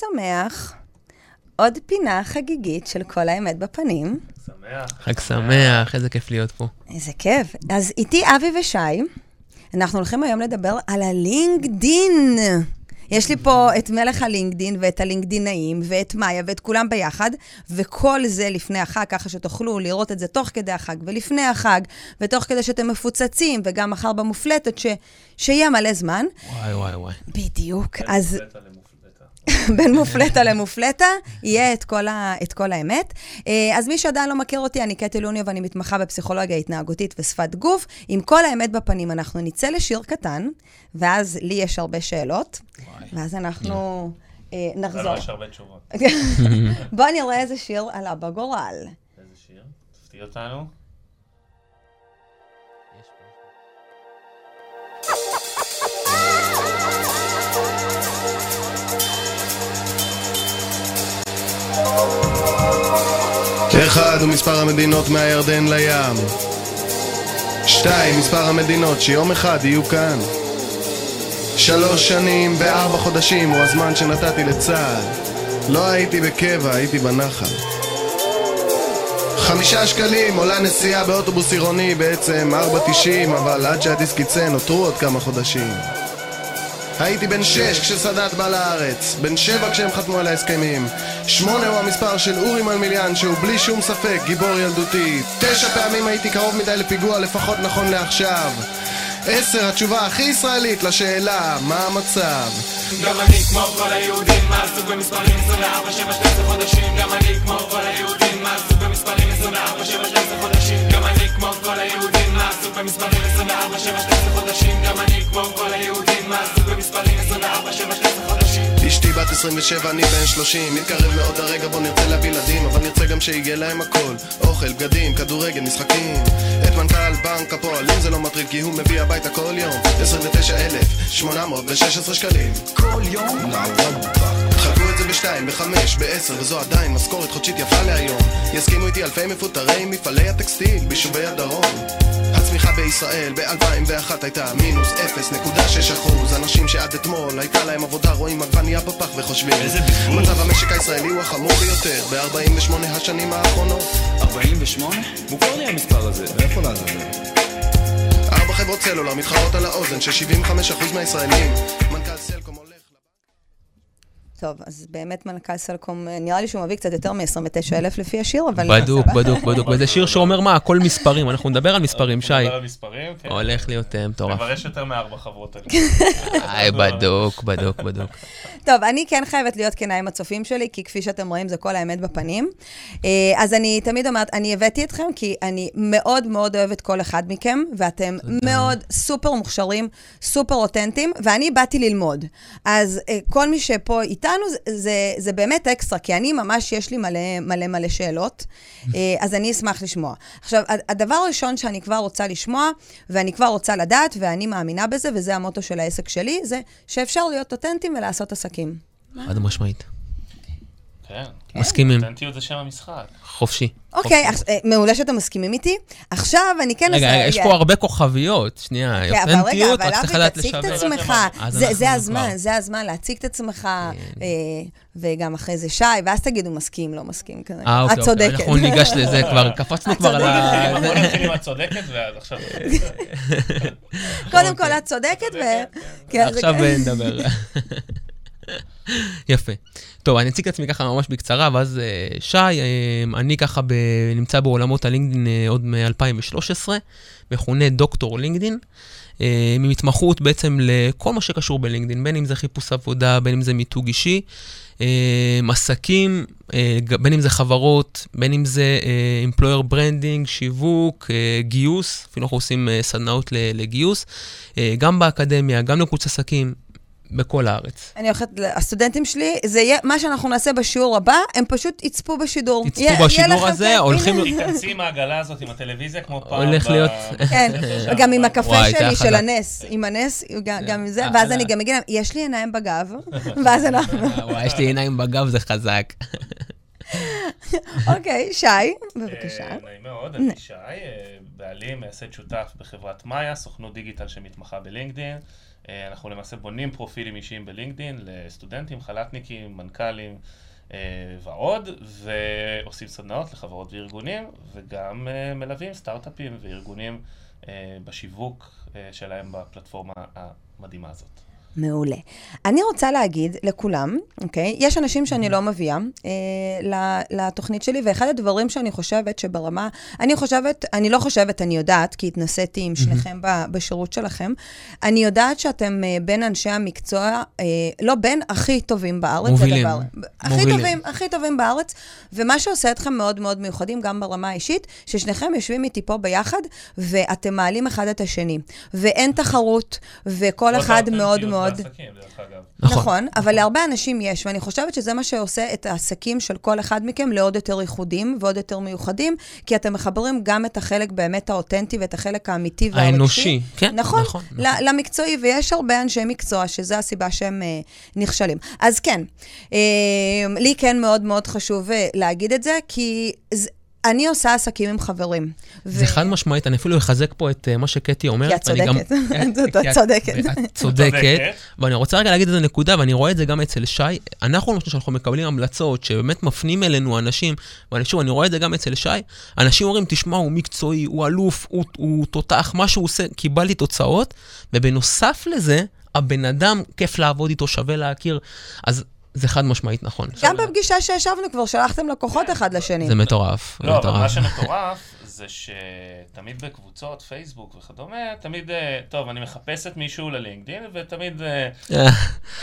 שמח, עוד פינה חגיגית של כל האמת בפנים. שמח. חג שמח, איזה כיף להיות פה. איזה כיף. אז איתי אבי ושי, אנחנו הולכים היום לדבר על הלינקדין. יש לי פה את מלך הלינקדין ואת הלינקדינאים ואת מאיה ואת כולם ביחד, וכל זה לפני החג, ככה שתוכלו לראות את זה תוך כדי החג ולפני החג, ותוך כדי שאתם מפוצצים, וגם מחר במופלטות, ש... שיהיה מלא זמן. וואי, וואי, וואי. בדיוק. אז. בין מופלטה למופלטה, יהיה את כל, ה, את כל האמת. אה, אז מי שעדיין לא מכיר אותי, אני קטי לוניו ואני מתמחה בפסיכולוגיה התנהגותית ושפת גוף. עם כל האמת בפנים, אנחנו נצא לשיר קטן, ואז לי יש הרבה שאלות, ואז אנחנו אה, לא, נחזור. לא, יש הרבה תשובות. בואו נראה איזה שיר עלה בגורל. איזה שיר? תפתיע אותנו. אחד הוא מספר המדינות מהירדן לים. שתיים, מספר המדינות שיום אחד יהיו כאן. שלוש שנים וארבע חודשים הוא הזמן שנתתי לצה"ל. לא הייתי בקבע, הייתי בנחל. חמישה שקלים עולה נסיעה באוטובוס עירוני, בעצם ארבע תשעים, אבל עד שהדיסק יצא נותרו עוד כמה חודשים. הייתי בן שש כשסאדאת בא לארץ, בן שבע כשהם חתמו על ההסכמים. שמונה הוא המספר של אורי מלמיליאן, שהוא בלי שום ספק גיבור ילדותי. תשע פעמים הייתי קרוב מדי לפיגוע, לפחות נכון לעכשיו. עשר, התשובה הכי ישראלית לשאלה, מה המצב? גם אני כמו כל היהודים, עסוק במספרים 24, 7, 12 חודשים. גם אני כמו כל היהודים, עסוק במספרים 24, 7, 12 חודשים. גם אני כמו כל היהודים, עסוק במספרים 24, 7, 12 חודשים. גם אני כמו כל היהודים, עסוק במספרים 24, 7, 12 חודשים אשתי בת 27, אני בן 30 מתקרב מאוד הרגע בו נרצה להביא ילדים אבל נרצה גם שיהיה להם הכל. אוכל, בגדים, כדורגל, משחקים. את מנכ"ל בנק הפועלים זה לא מטריד כי הוא מביא הביתה כל יום 29,816 שקלים. כל יום? חלקו את זה בשתיים, בחמש, בעשר וזו עדיין משכורת חודשית יפה להיום. יסכימו איתי אלפי מפוטרי מפעלי הטקסטיל ביישובי הדרום. הצמיחה בישראל ב-2001 הייתה מינוס 0.6 אחוז. אנשים שעד אתמול הייתה להם עבודה רואים עגבנייה בפח וחושבים איזה ביטוי. מצב המשק הישראלי הוא החמור ביותר ב-48 השנים האחרונות 48? מוכר לי המספר הזה איפה לעזאזל? ארבע חברות סלולר מתחרות על האוזן של 75% מהישראלים מנכ"ל סלקום הולך טוב, אז באמת מנכ"ל סלקום, אה, נראה לי שהוא מביא קצת יותר מ-29,000 לפי השיר, אבל... בדוק, בדוק, בדוק. וזה שיר שאומר מה, הכל מספרים, אנחנו נדבר על מספרים, שי. נדבר על מספרים, כן. הולך להיות אה, מטורף. כבר יש יותר מארבע חברות האלה. איי, בדוק, בדוק, בדוק. טוב, אני כן חייבת להיות כנה עם הצופים שלי, כי כפי שאתם רואים, זה כל האמת בפנים. אה, אז אני תמיד אומרת, אני הבאתי אתכם, כי אני מאוד מאוד אוהבת כל אחד מכם, ואתם מאוד סופר מוכשרים, סופר אותנטיים, ואני באתי ללמוד. אז כל מי שפה איתנו, זה, זה, זה באמת אקסטרה, כי אני ממש, יש לי מלא מלא מלא שאלות, אה, אז אני אשמח לשמוע. עכשיו, הד- הדבר הראשון שאני כבר רוצה לשמוע, ואני כבר רוצה לדעת, ואני מאמינה בזה, וזה המוטו של העסק שלי, זה שאפשר להיות אותנטיים ולעשות עסקים. חד משמעית. כן. מסכימים. אותנטיות זה שם המשחק. חופשי. אוקיי, אה, מעולה שאתם מסכימים איתי. עכשיו אני כן... רגע, רגע, יש פה הרבה כוכביות. שנייה, כן, אבל רגע, אותנטיות, אבל רק צריך אבי, לדעת תציג את. עצמך. אז זה- הזמן. זה הזמן להציג את עצמך, אה, וגם אחרי זה שי, ואז תגידו מסכים, לא מסכים כזה. אה, אוקיי, את אוקיי, צודקת. אנחנו ניגש לזה כבר, קפצנו את כבר על ה... בוא נתחיל עם הצודקת, ואז עכשיו... קודם כל, את צודקת, ו... כן, עכשיו כן. אה, נדבר. יפה. טוב, אני אציג את עצמי ככה ממש בקצרה, ואז אה, שי, אה, אני ככה ב... נמצא בעולמות הלינקדין אה, עוד מ-2013, מכונה דוקטור לינקדין, עם התמחות בעצם לכל מה שקשור בלינקדין, בין אם זה חיפוש עבודה, בין אם זה מיתוג אישי, עסקים, בין אם זה חברות, בין אם זה employer branding, שיווק, גיוס, אפילו אנחנו עושים סדנאות לגיוס, גם באקדמיה, גם לקבוצת עסקים, בכל הארץ. אני הולכת, הסטודנטים שלי, זה יהיה, מה שאנחנו נעשה בשיעור הבא, הם פשוט יצפו בשידור. יצפו בשידור הזה, כן, הולכים-. תיכנסי עם העגלה הזאת, עם הטלוויזיה, כמו פעם. הולך להיות- כן, שם. וגם עם הקפה שלי, של. הנס, עם הנס, גם גם עם זה, אה, ואז אה. אני גם אגיד להם, יש לי עיניים בגב, ואז אנחנו... וואי, יש לי עיניים בגב, זה חזק. אוקיי, שי, בבקשה. אה, נעים מאוד, אני שי, אה, בעלים, מייסד שותף בחברת מאיה, סוכנות דיגיטל שמתמחה בלינקדין. אה, אנחנו למעשה בונים פרופילים אישיים בלינקדין לסטודנטים, חל"תניקים, מנכ"לים ועוד, ועושים סדנאות לחברות וארגונים, וגם מלווים סטארט-אפים וארגונים בשיווק שלהם בפלטפורמה המדהימה הזאת. מעולה. אני רוצה להגיד לכולם, אוקיי? יש אנשים שאני לא מביאה אה, ל- לתוכנית שלי, ואחד הדברים שאני חושבת שברמה, אני חושבת, אני לא חושבת, אני יודעת, כי התנסיתי עם שניכם ב- בשירות שלכם, אני יודעת שאתם אה, בין אנשי המקצוע, אה, לא בין, הכי טובים בארץ. מובילים. דבר- הכי מובילים. טובים, הכי טובים בארץ, ומה שעושה אתכם מאוד מאוד מיוחדים, גם ברמה האישית, ששניכם יושבים איתי פה ביחד, ואתם מעלים אחד את השני. ואין תחרות, וכל זאת אחד מאוד האותנטיות מאוד... בעסקים, דרך אגב. נכון. נכון, אבל להרבה אנשים יש, ואני חושבת שזה מה שעושה את העסקים של כל אחד מכם לעוד יותר ייחודיים ועוד יותר מיוחדים, כי אתם מחברים גם את החלק באמת האותנטי ואת החלק האמיתי והרגשי. האנושי, כן, נכון, נכון, נכון. למקצועי, ויש הרבה אנשי מקצוע שזו הסיבה שהם אה, נכשלים. אז כן, אה, לי כן מאוד מאוד חשוב אה, להגיד את זה, כי אני עושה עסקים עם חברים. זה חד משמעית, אני אפילו אחזק פה את אה, מה שקטי אומרת. כי את צודקת. כן, את צודקת. את צודקת, צודקת. ואני רוצה רגע להגיד איזה נקודה, ואני רואה את זה גם אצל שי. אנחנו, למשל, שאנחנו מקבלים המלצות, שבאמת מפנים אלינו אנשים, ואני שוב, אני רואה את זה גם אצל שי, אנשים אומרים, תשמע, הוא מקצועי, הוא אלוף, הוא- הוא תותח, מה שהוא עושה, קיבלתי תוצאות, ובנוסף לזה, הבן אדם, כיף לעבוד איתו, שווה להכיר, אז זה חד משמעית נכון. גם בפגישה שישבנו כבר שלחתם לקוחות אחד לשני. זה מטורף, לא, אבל מה מטורף. שמטורף זה שתמיד בקבוצות, פייסבוק וכדומה, תמיד, אה, טוב, אני מחפשת מישהו ללינקדין, ותמיד אה,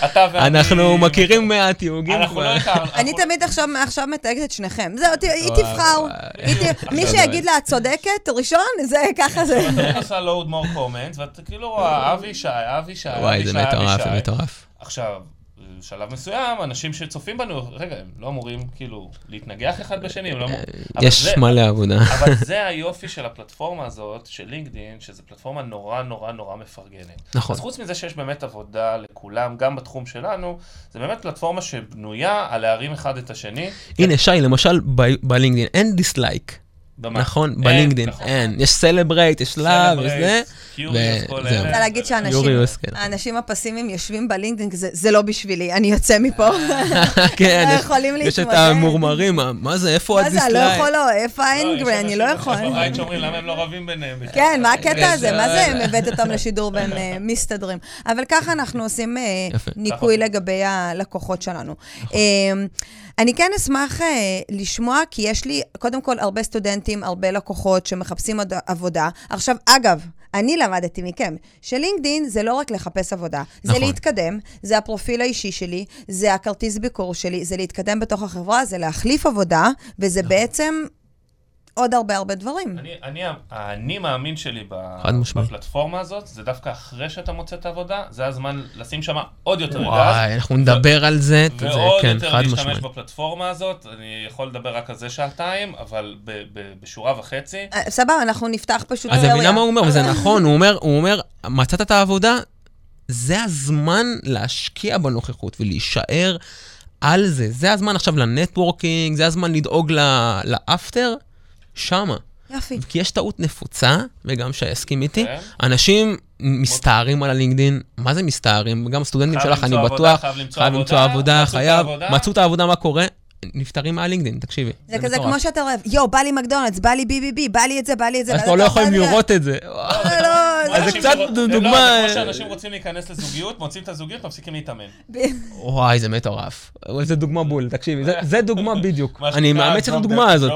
אתה ואני... אנחנו מכירים אנחנו לא כבר. הכרנו. אני תמיד עכשיו, עכשיו מתייגת את שניכם. זהו, היא תבחר. מי עכשיו שיגיד לה, את צודקת, ראשון, זה ככה זה. אני עושה load more comments, ואתה כאילו רואה, אבי שי, אבי שי, וואי, אבי זה מטורף. זה מטורף. עכשיו, בשלב מסוים, אנשים שצופים בנו, רגע, הם לא אמורים כאילו להתנגח אחד בשני, הם לא אמורים... יש זה- מלא עבודה. אבל זה היופי של הפלטפורמה הזאת, של לינקדאין, שזו פלטפורמה נורא נורא נורא מפרגנת. נכון. אז חוץ מזה שיש באמת עבודה לכולם, גם בתחום שלנו, זה באמת פלטפורמה שבנויה על להרים אחד את השני. הנה, שי, למשל, בלינקדאין, אין dislike. נכון, אין, בלינקדאין, נכון. אין. יש celebrate, יש love, יש זה. Curious, כל. אלה. אני רוצה להגיד שהאנשים הפסימיים יושבים בלינקדאין, זה- זה לא בשבילי, אני יוצא מפה. כן, לא יש- יש את. המורמרים, מה- זה, איפה מה זה, אני לא הדיסלייק? יכול, לא, איפה לא, האנגרי, יש אני לא יכול. בבית שאומרים למה הם לא רבים ביניהם. כן, מה הקטע הזה? זה- מה זה הם הבאת אותם לשידור והם אה, מסתדרים? אבל ככה אנחנו עושים אה. ניקוי. לגבי הלקוחות שלנו. אה, אני כן אשמח אה, לשמוע, כי יש לי, קודם כל, הרבה סטודנטים, הרבה לקוחות שמחפשים עבודה. עכשיו, אגב, אני למדתי מכם שלינקדין זה לא רק לחפש עבודה, זה נכון. להתקדם, זה הפרופיל האישי שלי, זה הכרטיס ביקור שלי, זה להתקדם בתוך החברה, זה להחליף עבודה, וזה נכון. בעצם עוד הרבה הרבה דברים. אני, אני, האני מאמין שלי. בפלטפורמה הזאת, זה דווקא אחרי שאתה מוצא את העבודה, זה הזמן לשים שם עוד יותר גז. וואי, אנחנו נדבר על זה, זה ועוד כן, יותר חד להשתמש משמעית. בפלטפורמה הזאת, אני יכול לדבר רק על זה שעתיים, אבל ב, ב, בשורה וחצי, אה, סבבה, אנחנו נפתח פשוט אז. מבינה מה הוא אומר, וזה נכון, הוא אומר, הוא אומר, מצאת את העבודה, זה הזמן להשקיע בנוכחות ולהישאר על זה. זה הזמן עכשיו לנטוורקינג, זה הזמן לדאוג ל- לאפטר, שמה. יופי. כי יש טעות נפוצה, וגם שי יסכים איתי, כן. אנשים מסתערים על הלינקדין, מה זה מסתערים? גם סטודנטים חייב שלך, אני בטוח, עבודה, חייב למצוא חייב למצוא עבודה, עבודה, חייב. מצאו את העבודה, מה קורה? נפטרים מהלינקדין, תקשיבי. זה כזה מטורף. כמו שאתה אוהב, יואו, בא לי מקדונלדס, בא לי ביבי, בא לי את זה, בא לי את זה. אז כבר לא יכולים זה. לראות את זה. לא, לא, אז זה- קצת שרוצ- דוגמה- לא, זה כמו שאנשים רוצים להיכנס לזוגיות, מוצאים את הזוגיות, מפסיקים להתאמן. וואי, זה מטורף. זה דוגמה בול, תקשיבי, זה- דוגמה בדיוק. אני מאמץ את הדוגמה הזאת.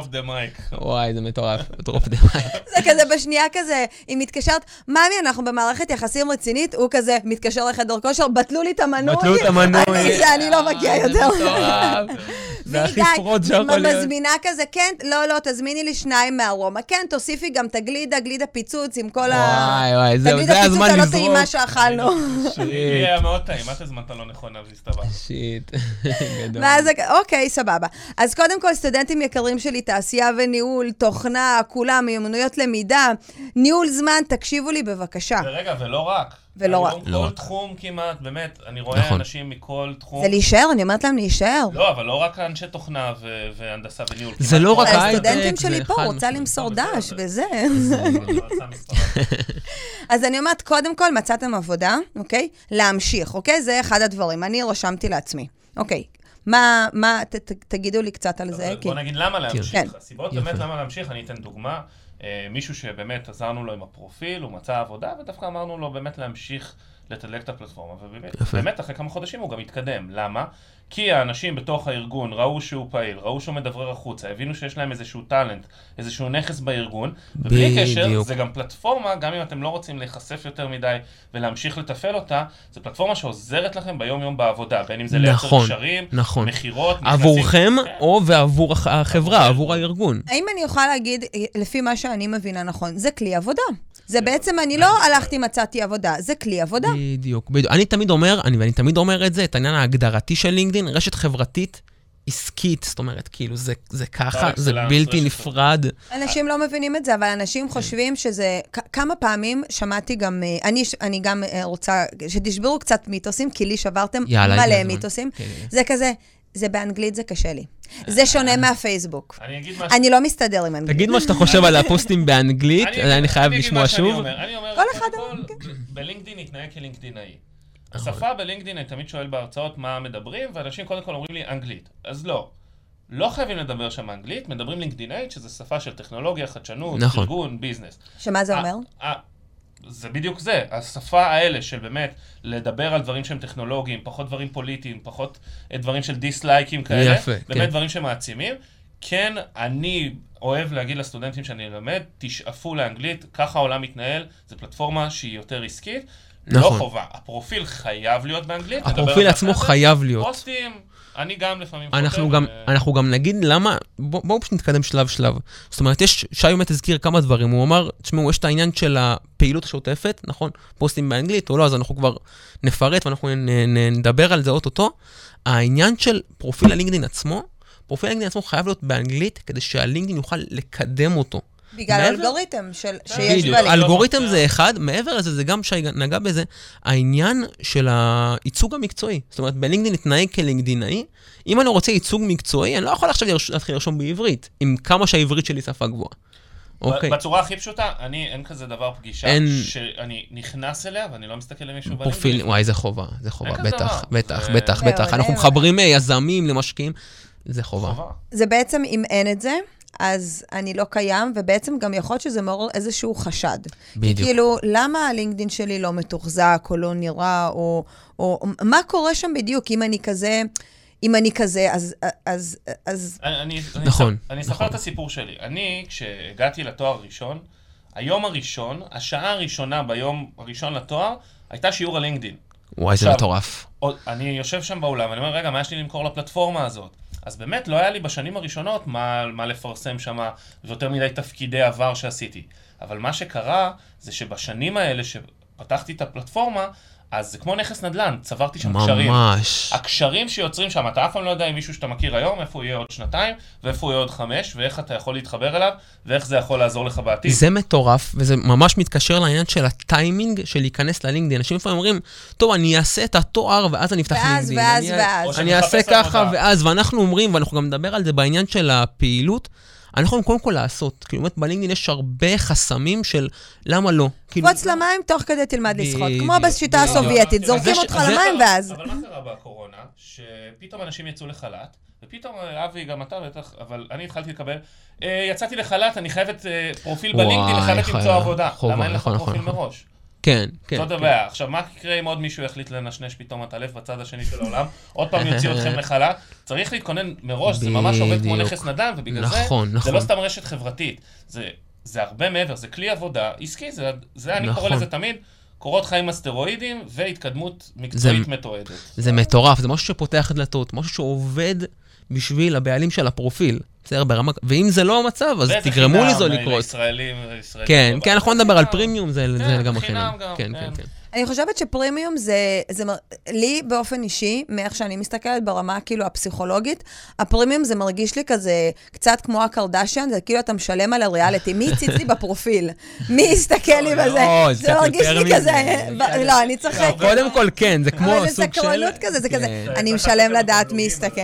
וואי, זה מטורף. דרופ דה זה כזה בשנייה כזה, היא מתקשרת, ממי, אנחנו במערכת יחסים רצינית, הוא כזה מתקשר לחדר כושר, בטלו לי את המנוי. בטלו את המנוי. אני לא מגיע אה, יותר. זה הכי והיא, פרוט די, שיכול להיות. מזמינה כזה, כן, לא, לא, תזמיני לי שניים מהרומא. כן, תוסיפי גם את הגלידה, גלידה פיצוץ עם כל ה... וואי, וואי, זהו, זה הזמן הלא לזרוק. טעימה שאכלנו. לי היה מאוד טעים, מה אתה הזמנת לא נכונה והסתברת? שיט. גדול. אוקיי, סבבה. אז קודם כל, סטודנטים יקרים שלי, תעשייה וניהול, תוכנה, כולם, מיומנויות למידה, ניהול זמן, תקשיבו לי בבקשה. ורגע, ולא רק. ולא רק. היום לא כל רק. תחום כמעט, באמת, אני רואה נכון. אנשים מכל תחום. זה להישאר, אני אומרת להם להישאר. לא, אבל לא רק אנשי תוכנה ו- והנדסה וניהול. זה כמעט לא כל רק. ההייטק, הסטודנטים זה שלי פה, רוצה. למסור דש. וזה. לא. אז אני אומרת, קודם כל מצאתם עבודה, אוקיי? להמשיך, אוקיי? זה אחד הדברים. אני רשמתי לעצמי. אוקיי. מה, מה, ת, ת, תגידו לי קצת על זה. אבל כי... בוא נגיד למה כן. להמשיך. הסיבות יפה. באמת למה להמשיך, אני אתן דוגמה. אה, מישהו שבאמת עזרנו לו עם הפרופיל, הוא מצא עבודה, ודווקא אמרנו לו באמת להמשיך לתדלק את הפלטפורמה. ובאמת. באמת אחרי כמה חודשים הוא גם התקדם. למה? כי האנשים בתוך הארגון ראו שהוא פעיל, ראו שהוא מדברר החוצה, הבינו שיש להם איזשהו טאלנט, איזשהו נכס בארגון, ובלי קשר. זה גם פלטפורמה, גם אם אתם לא רוצים להיחשף יותר מדי ולהמשיך לתפעל אותה, זו פלטפורמה שעוזרת לכם ביום-יום בעבודה, בין אם זה לייצר נכון, קשרים, נכון. מכירות, נכנסים- עבורכם, כן. או ועבור הח- החברה, עבור הארגון. האם אני יכולה להגיד, אה, לפי מה שאני מבינה נכון, זה כלי עבודה. זה בעצם, אני לא הלכתי, מצאתי עבודה, זה כלי עבודה. בדיוק, בדיוק. אני תמיד אומר, אני, ואני תמיד אומר את זה, את העניין ההגדרתי של לינקדאין, רשת חברתית עסקית, זאת אומרת, כאילו, זה, זה ככה, זה אקסלנס, בלתי נפרד. אנשים לא מבינים את זה, אבל אנשים חושבים שזה... כמה פעמים שמעתי גם... אה, אני, אני גם אה, רוצה שתשברו קצת מיתוסים, כי לי שברתם יאללה, מלא. מיתוסים. כן, כן. זה כזה, זה באנגלית, זה קשה לי. זה שונה מהפייסבוק. אני אגיד מה אני לא מסתדר עם אנגלית. תגיד מה שאתה חושב על הפוסטים באנגלית, אני- אני חייב אגיד לשמוע מה שאני שוב. אומר. אני אומר, כל אחד כל, אמר, בלינקדאין יתנהג כלינקדאינאי. נכון. השפה בלינקדאין, אני תמיד שואל בהרצאות מה מדברים, ואנשים קודם כל אומרים לי אנגלית. אז לא. לא חייבים לדבר שם אנגלית, מדברים לינקדאינאית, שזה שפה של טכנולוגיה, חדשנות, נכון. ארגון, ביזנס. שמה זה אה, אומר? זה בדיוק זה, השפה האלה של באמת לדבר על דברים שהם טכנולוגיים, פחות דברים פוליטיים, פחות אה, דברים של דיסלייקים כאלה, יפה, באמת כן. דברים שמעצימים. כן, אני אוהב להגיד לסטודנטים שאני אלמד, תשאפו לאנגלית, ככה העולם מתנהל, זו פלטפורמה שהיא יותר עסקית. לא נכון. חובה, הפרופיל חייב להיות באנגלית. הפרופיל עצמו. חייב להיות. פוסטים, אני גם לפעמים אנחנו כותב, גם, ו- אנחנו גם נגיד למה, בוא- בואו פשוט נתקדם שלב שלב. זאת אומרת, יש, שי באמת הזכיר כמה דברים, הוא אמר, תשמעו, יש את העניין של הפעילות השוטפת, נכון? פוסטים באנגלית או לא, אז אנחנו כבר נפרט ואנחנו נ, נ, נדבר על זה אוטוטו. העניין של פרופיל הלינקדאין עצמו, פרופיל הלינקדאין עצמו חייב להיות באנגלית, כדי שהלינקדאין יוכל לקדם אותו. בגלל מעבר- האלגוריתם של- שיש בדיוק, בלינקדאין. אלגוריתם לא זה אחד, מעבר לזה, זה גם שי נגע בזה, העניין של הייצוג המקצועי. זאת אומרת, בלינקדאין להתנהג כלינקדאינאי, אם אני רוצה ייצוג מקצועי, אני לא יכול עכשיו לרש- להתחיל לרשום בעברית, עם כמה שהעברית שלי שפה גבוהה. אוקיי, בצורה הכי פשוטה, אני, אין כזה דבר פגישה, אין- שאני נכנס אליה ואני לא מסתכל למישהו פרופיל, וואי, זה חובה, זה חובה, בטח. בטח, בטח, בטח. אנחנו מחברים אה, יזמים למשקיעים, זה חובה. חובה. זה בעצם, אם אין את זה, אז אני לא קיים, ובעצם גם יכול להיות שזה מעורר איזשהו חשד. בדיוק. כאילו, למה הלינקדאין שלי לא מתוחזק, או לא נראה, או, או מה קורה שם בדיוק? אם אני כזה, אם אני כזה, אז... אז, אז אני, אני, נכון, אני, אני אספר נכון. את הסיפור שלי. אני, כשהגעתי לתואר הראשון, היום הראשון, השעה הראשונה ביום הראשון לתואר, הייתה שיעור על לינקדאין. וואי, זה עכשיו, מטורף. עוד- אני יושב שם באולם, אני אומר, רגע, מה יש לי למכור לפלטפורמה הזאת? אז באמת לא היה לי בשנים הראשונות מה, מה לפרסם שם, ויותר מדי תפקידי עבר שעשיתי. אבל מה שקרה, זה שבשנים האלה שפתחתי את הפלטפורמה, אז זה כמו נכס נדל"ן, צברתי שם קשרים. ממש. הקשרים שיוצרים שם, אתה אף פעם לא יודע אם מישהו שאתה מכיר היום, איפה הוא יהיה עוד שנתיים, ואיפה הוא יהיה עוד חמש, ואיך אתה יכול להתחבר אליו, ואיך זה יכול לעזור לך בעתיד. זה מטורף, וזה ממש מתקשר לעניין של הטיימינג של להיכנס ללינקדאין. אנשים לפעמים אומרים, טוב, אני אעשה את התואר ואז אני אפתח ואז, לינקדאין. ואז, אני- ואז. שאני אני אעשה ככה עבודה. ואז, ואנחנו אומרים, ואנחנו גם נדבר על זה בעניין של הפעילות, אנחנו יכולים קודם כל לעשות. כאילו, באמת בלינקדאין יש הרבה חסמים של למה לא. כאילו, קפוץ למים, תוך כדי תלמד לשחות. כמו בשיטה. הסובייטית, זורקים אותך למים ואז. אבל מה קרה בקורונה? שפתאום אנשים יצאו לחל"ת, ופתאום, אה, אבי, גם אתה בטח, אבל אני התחלתי לקבל, "אה, יצאתי לחל"ת, אני חייבת אה, פרופיל בלינקדאין, חייבת חייב. למצוא עבודה. למה אין לך נכון, נכון, פרופיל נכון. מראש? כן, כן. זאת כן. הבעיה. עכשיו, מה יקרה אם עוד מישהו יחליט לנשנש פתאום את הלב בצד השני של העולם? עוד פעם יוציא אתכם לחל"ת? צריך להתכונן מראש, זה ממש עובד כמו. נכס נדל"ן, ובגלל זה, נכון, זה נכון. לא סתם רשת חברתית. זה- זה הרבה מעבר, זה כלי עבודה עסקי, זה- זה אני קורא נכון. לזה תמיד. קורות חיים אסטרואידים והתקדמות מקצועית מתועדת. זה מטורף, זה משהו שפותח דלתות, משהו שעובד בשביל הבעלים של הפרופיל. בסדר, ברמה... ואם זה לא המצב, אז תגרמו חינם לזה ל- לקרות. לישראלים, לישראלים כן. כן, אנחנו זה נדבר על חינם. פרימיום, זה כן, לגמרי חינם חינם. גם, כן, כן. כן, כן. אני חושבת שפרימיום זה, זה, לי באופן אישי, מאיך שאני מסתכלת ברמה כאילו הפסיכולוגית, הפרימיום זה מרגיש לי כזה, קצת כמו הקרדשיאן, זה כאילו אתה משלם על הריאליטי, מי הציץ לי בפרופיל? מי יסתכל לי בזה? לא, זה זה מרגיש לי. כזה, לא, אני צוחקת. קודם כל, כן, זה כמו אבל זה סוג של... סקרנות כזה, זה כזה, כן. אני משלם לדעת מי יסתכל.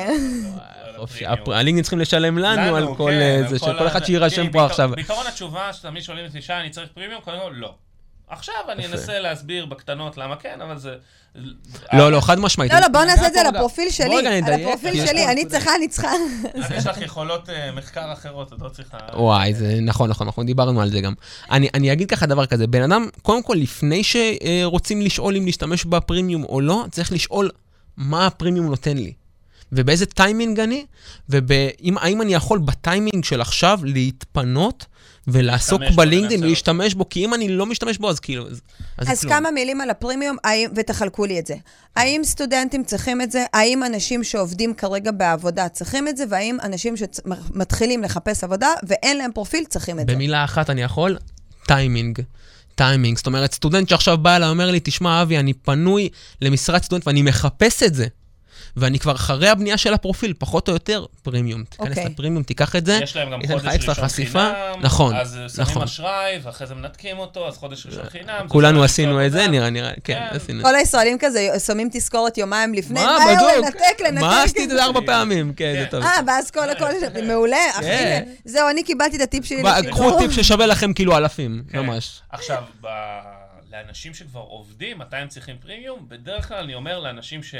הלינקים צריכים לשלם לנו על כל כן, אה, זה, כל שכל אחד שיירשם כי פה עכשיו. בעיקרון התשובה שתמיד שואלים אותי, שי, אני צריך פרימיום? קודם כל, לא. עכשיו אני. אנסה להסביר בקטנות למה כן, אבל זה... לא, לא, חד משמעית. לא, לא, בוא נעשה את זה על הפרופיל שלי, על נדייק, הפרופיל שלי, אני. צריכה, אני צריכה. אז יש לך יכולות אה, מחקר אחרות, את לא צריכה... וואי, זה נכון, נכון, נכון, דיברנו על זה גם. אני, אני אגיד ככה דבר כזה, בן אדם, קודם כל, לפני שרוצים לשאול אם להשתמש בפרימיום או לא, צריך לשאול מה הפרימיום נותן לי. ובאיזה טיימינג אני, והאם אני יכול בטיימינג של עכשיו להתפנות ולעסוק להשתמש בלינקדאין לנצל ולהשתמש בו, כי אם אני לא משתמש בו, אז כאילו, אז, אז, אז כלום. כמה מילים על הפרימיום, האם, ותחלקו לי את זה. האם סטודנטים צריכים את זה? האם אנשים שעובדים כרגע בעבודה צריכים את זה? והאם אנשים שמתחילים לחפש עבודה ואין להם פרופיל צריכים את זה? במילה אחת אני יכול, טיימינג. טיימינג, זאת אומרת, סטודנט שעכשיו בא אליי, אומר לי, תשמע, אבי, אני פנוי למשרת סטודנט ואני מחפש את זה. ואני כבר אחרי הבנייה של הפרופיל, פחות או יותר, פרימיום. תיכנס אוקיי. לפרימיום, תיקח את זה, יש להם גם ייתן לך חודש אקסטרה ראשון חשיפה. חינם, נכון, אז שמים נכון. אשראי, ואחרי זה מנתקים אותו, אז חודש ראשון חינם. זה כולנו עשינו את זה, עבודה. נראה, נראה, כן, כן. עשינו את כל זה. הישראלים כזה שמים תזכורת יומיים לפני, מה, בדוק? לנתק, לנתק. מה עשיתי את זה ארבע פעמים? כן, זה כן. טוב. אה, ואז כל הכל, מעולה, אחי, כן. הנה, זהו, אני קיבלתי את הטיפ שלי. קחו טיפ ששווה לכם כאילו אלפים, כן. ממש. עכשיו, ב... לאנשים שכבר עובדים, מתי הם צריכים פרימיום? בדרך כלל אני אומר לאנשים ש...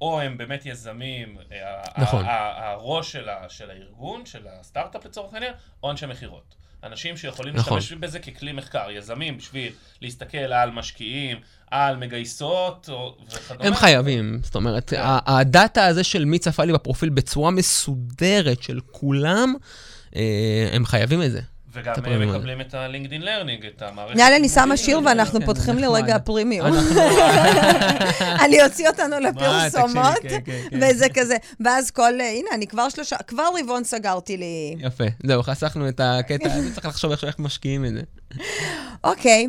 או הם באמת יזמים, ה- נכון. הראש של, ה... של הארגון, של הסטארט-אפ לצורך העניין, או אנשי מכירות. אנשים שיכולים נכון. להשתמש בזה ככלי מחקר, יזמים בשביל להסתכל על משקיעים, על מגייסות. וכדומה. הם חייבים, זאת אומרת, ה- הדאטה הזה של מי צפה לי בפרופיל בצורה מסודרת של כולם, אה, הם חייבים את זה. וגם הפרימיום הזה. מקבלים את ה LinkedIn Learning, את המערכת. יאללה, אני שמה לימודים. שיר ואנחנו כן, פותחים. לרגע פרימיום. אנחנו- אני אוציא אותנו לפרסומות, כן, כן, כן. וזה כזה. ואז כל, אה, הנה, אני כבר שלושה, כבר רבעון סגרתי לי. יפה, זהו, חסכנו את הקטע צריך לחשוב איך משקיעים את זה. אוקיי.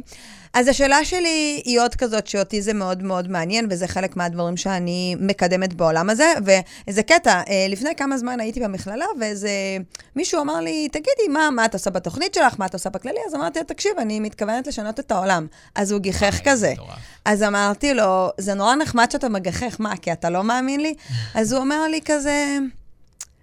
אז השאלה שלי היא עוד כזאת, שאותי זה מאוד מאוד מעניין, וזה חלק מהדברים שאני מקדמת בעולם הזה. ואיזה קטע, אה, לפני כמה זמן הייתי במכללה, ואיזה מישהו אמר לי, תגידי, מה, מה את עושה בתוכנית שלך, מה את עושה בכללי? אז אמרתי לו, תקשיב, אני מתכוונת לשנות את העולם. אז הוא גיחך כזה. אז אמרתי לו, זה נורא נחמד שאתה מגחך, מה, כי אתה לא מאמין לי? אז הוא אומר לי כזה,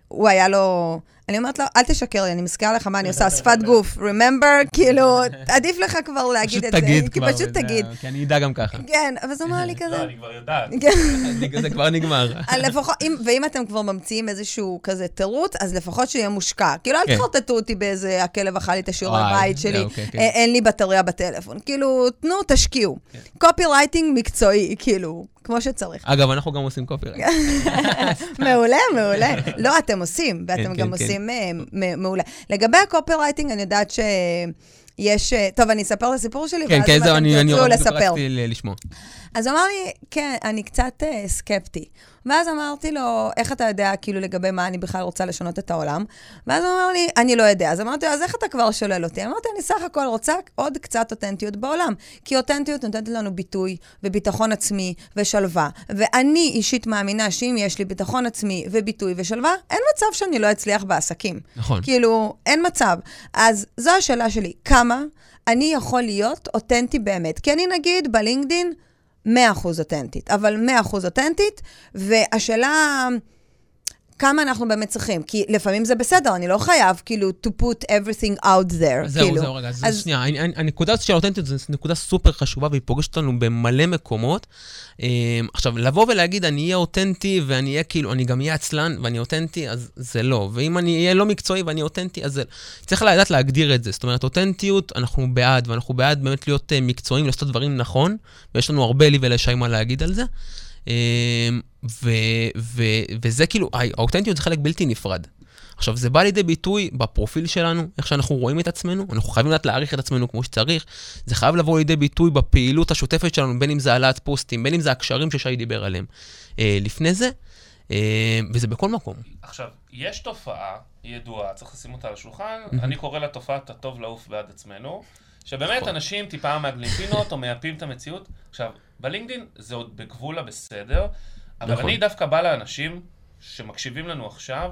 הוא היה לו... אני אומרת לו, אל תשקר לי, אני מזכירה לך מה אני עושה, שפת גוף, remember, כאילו, עדיף לך כבר להגיד פשוט את זה. תגיד כי כבר. פשוט תגיד. כי אני אדע גם ככה. כן, אבל זה אמר לי לא, כזה, אני כבר יודעת. כן. זה כבר נגמר. ואם אתם כבר ממציאים איזשהו כזה תירוץ, אז לפחות שיהיה מושקע. כאילו, אל כן. תחרטטו אותי באיזה, הכלב אכל לי את השיעורי וואי, בית שלי, כן, כן. אה, אין לי בטריה בטלפון. כאילו, תנו, תשקיעו. copywriting מקצועי, כאילו, כמו שצריך. אגב, אנחנו גם עושים copy. מעולה, מעולה. לא, אתם עושים, ואתם כן, גם כן, עושים אה, מעולה. לגבי ה copywriting, אני יודעת ש... יש, אה, טוב, אני אספר את הסיפור שלי, כן, ואז כן, זהו, אני אני תרצו רק. רציתי לשמוע. אז אמר לי, כן, אני קצת אה, סקפטי. ואז אמרתי לו, איך אתה יודע, כאילו, לגבי מה אני בכלל רוצה לשנות את העולם? ואז הוא אמר לי, אני לא יודע. אז אמרתי לו, אז איך אתה כבר שולל אותי? אמרתי, אני סך הכל רוצה עוד קצת אותנטיות בעולם. כי אותנטיות נותנת לנו ביטוי וביטחון עצמי ושלווה. ואני אישית מאמינה שאם יש לי ביטחון עצמי וביטוי ושלווה, אין מצב שאני לא אצליח בעסקים. נכון. כאילו, אין מצב. אז זו השאלה שלי, כמה אני יכול להיות אותנטי באמת? כי אני נגיד בלינקדין 100% אותנטית, אבל 100% אותנטית, והשאלה... כמה אנחנו באמת צריכים, כי לפעמים זה בסדר, אני לא חייב כאילו to put everything out there, זהו, כאילו. זהו, רגע, אז אז שנייה, אני- אני- הנקודה הזאת של האותנטיות זו נקודה סופר חשובה והיא פוגשת אותנו במלא מקומות. אמ, עכשיו, לבוא ולהגיד, אני אהיה אותנטי ואני אהיה כאילו, אני גם אהיה עצלן ואני אותנטי, אז זה לא. ואם אני אהיה לא מקצועי ואני אותנטי, אז זה... צריך לדעת להגדיר את זה. זאת אומרת, אותנטיות, אנחנו בעד, ואנחנו בעד באמת להיות אה, מקצועיים, לעשות דברים נכון, ויש לנו הרבה לי ולשי מה להגיד על זה. אמ, ו- ו- וזה כאילו, האותנטיות זה חלק בלתי נפרד. עכשיו, זה בא לידי ביטוי בפרופיל שלנו, איך שאנחנו רואים את עצמנו, אנחנו חייבים לדעת להעריך את עצמנו כמו שצריך, זה חייב לבוא לידי ביטוי בפעילות השוטפת שלנו, בין אם זה העלאת פוסטים, בין אם זה הקשרים ששי דיבר עליהם אה, לפני זה, אה, וזה בכל מקום. עכשיו, יש תופעה ידועה, צריך לשים אותה על השולחן, אני קורא לה תופעת הטוב לעוף בעד עצמנו, שבאמת נכון. אנשים טיפה מעגלים פינות או מייפים את המציאות. עכשיו, בלינקדאין זה עוד בגבול הבסדר, אבל נכון. אני דווקא בא לאנשים שמקשיבים לנו עכשיו,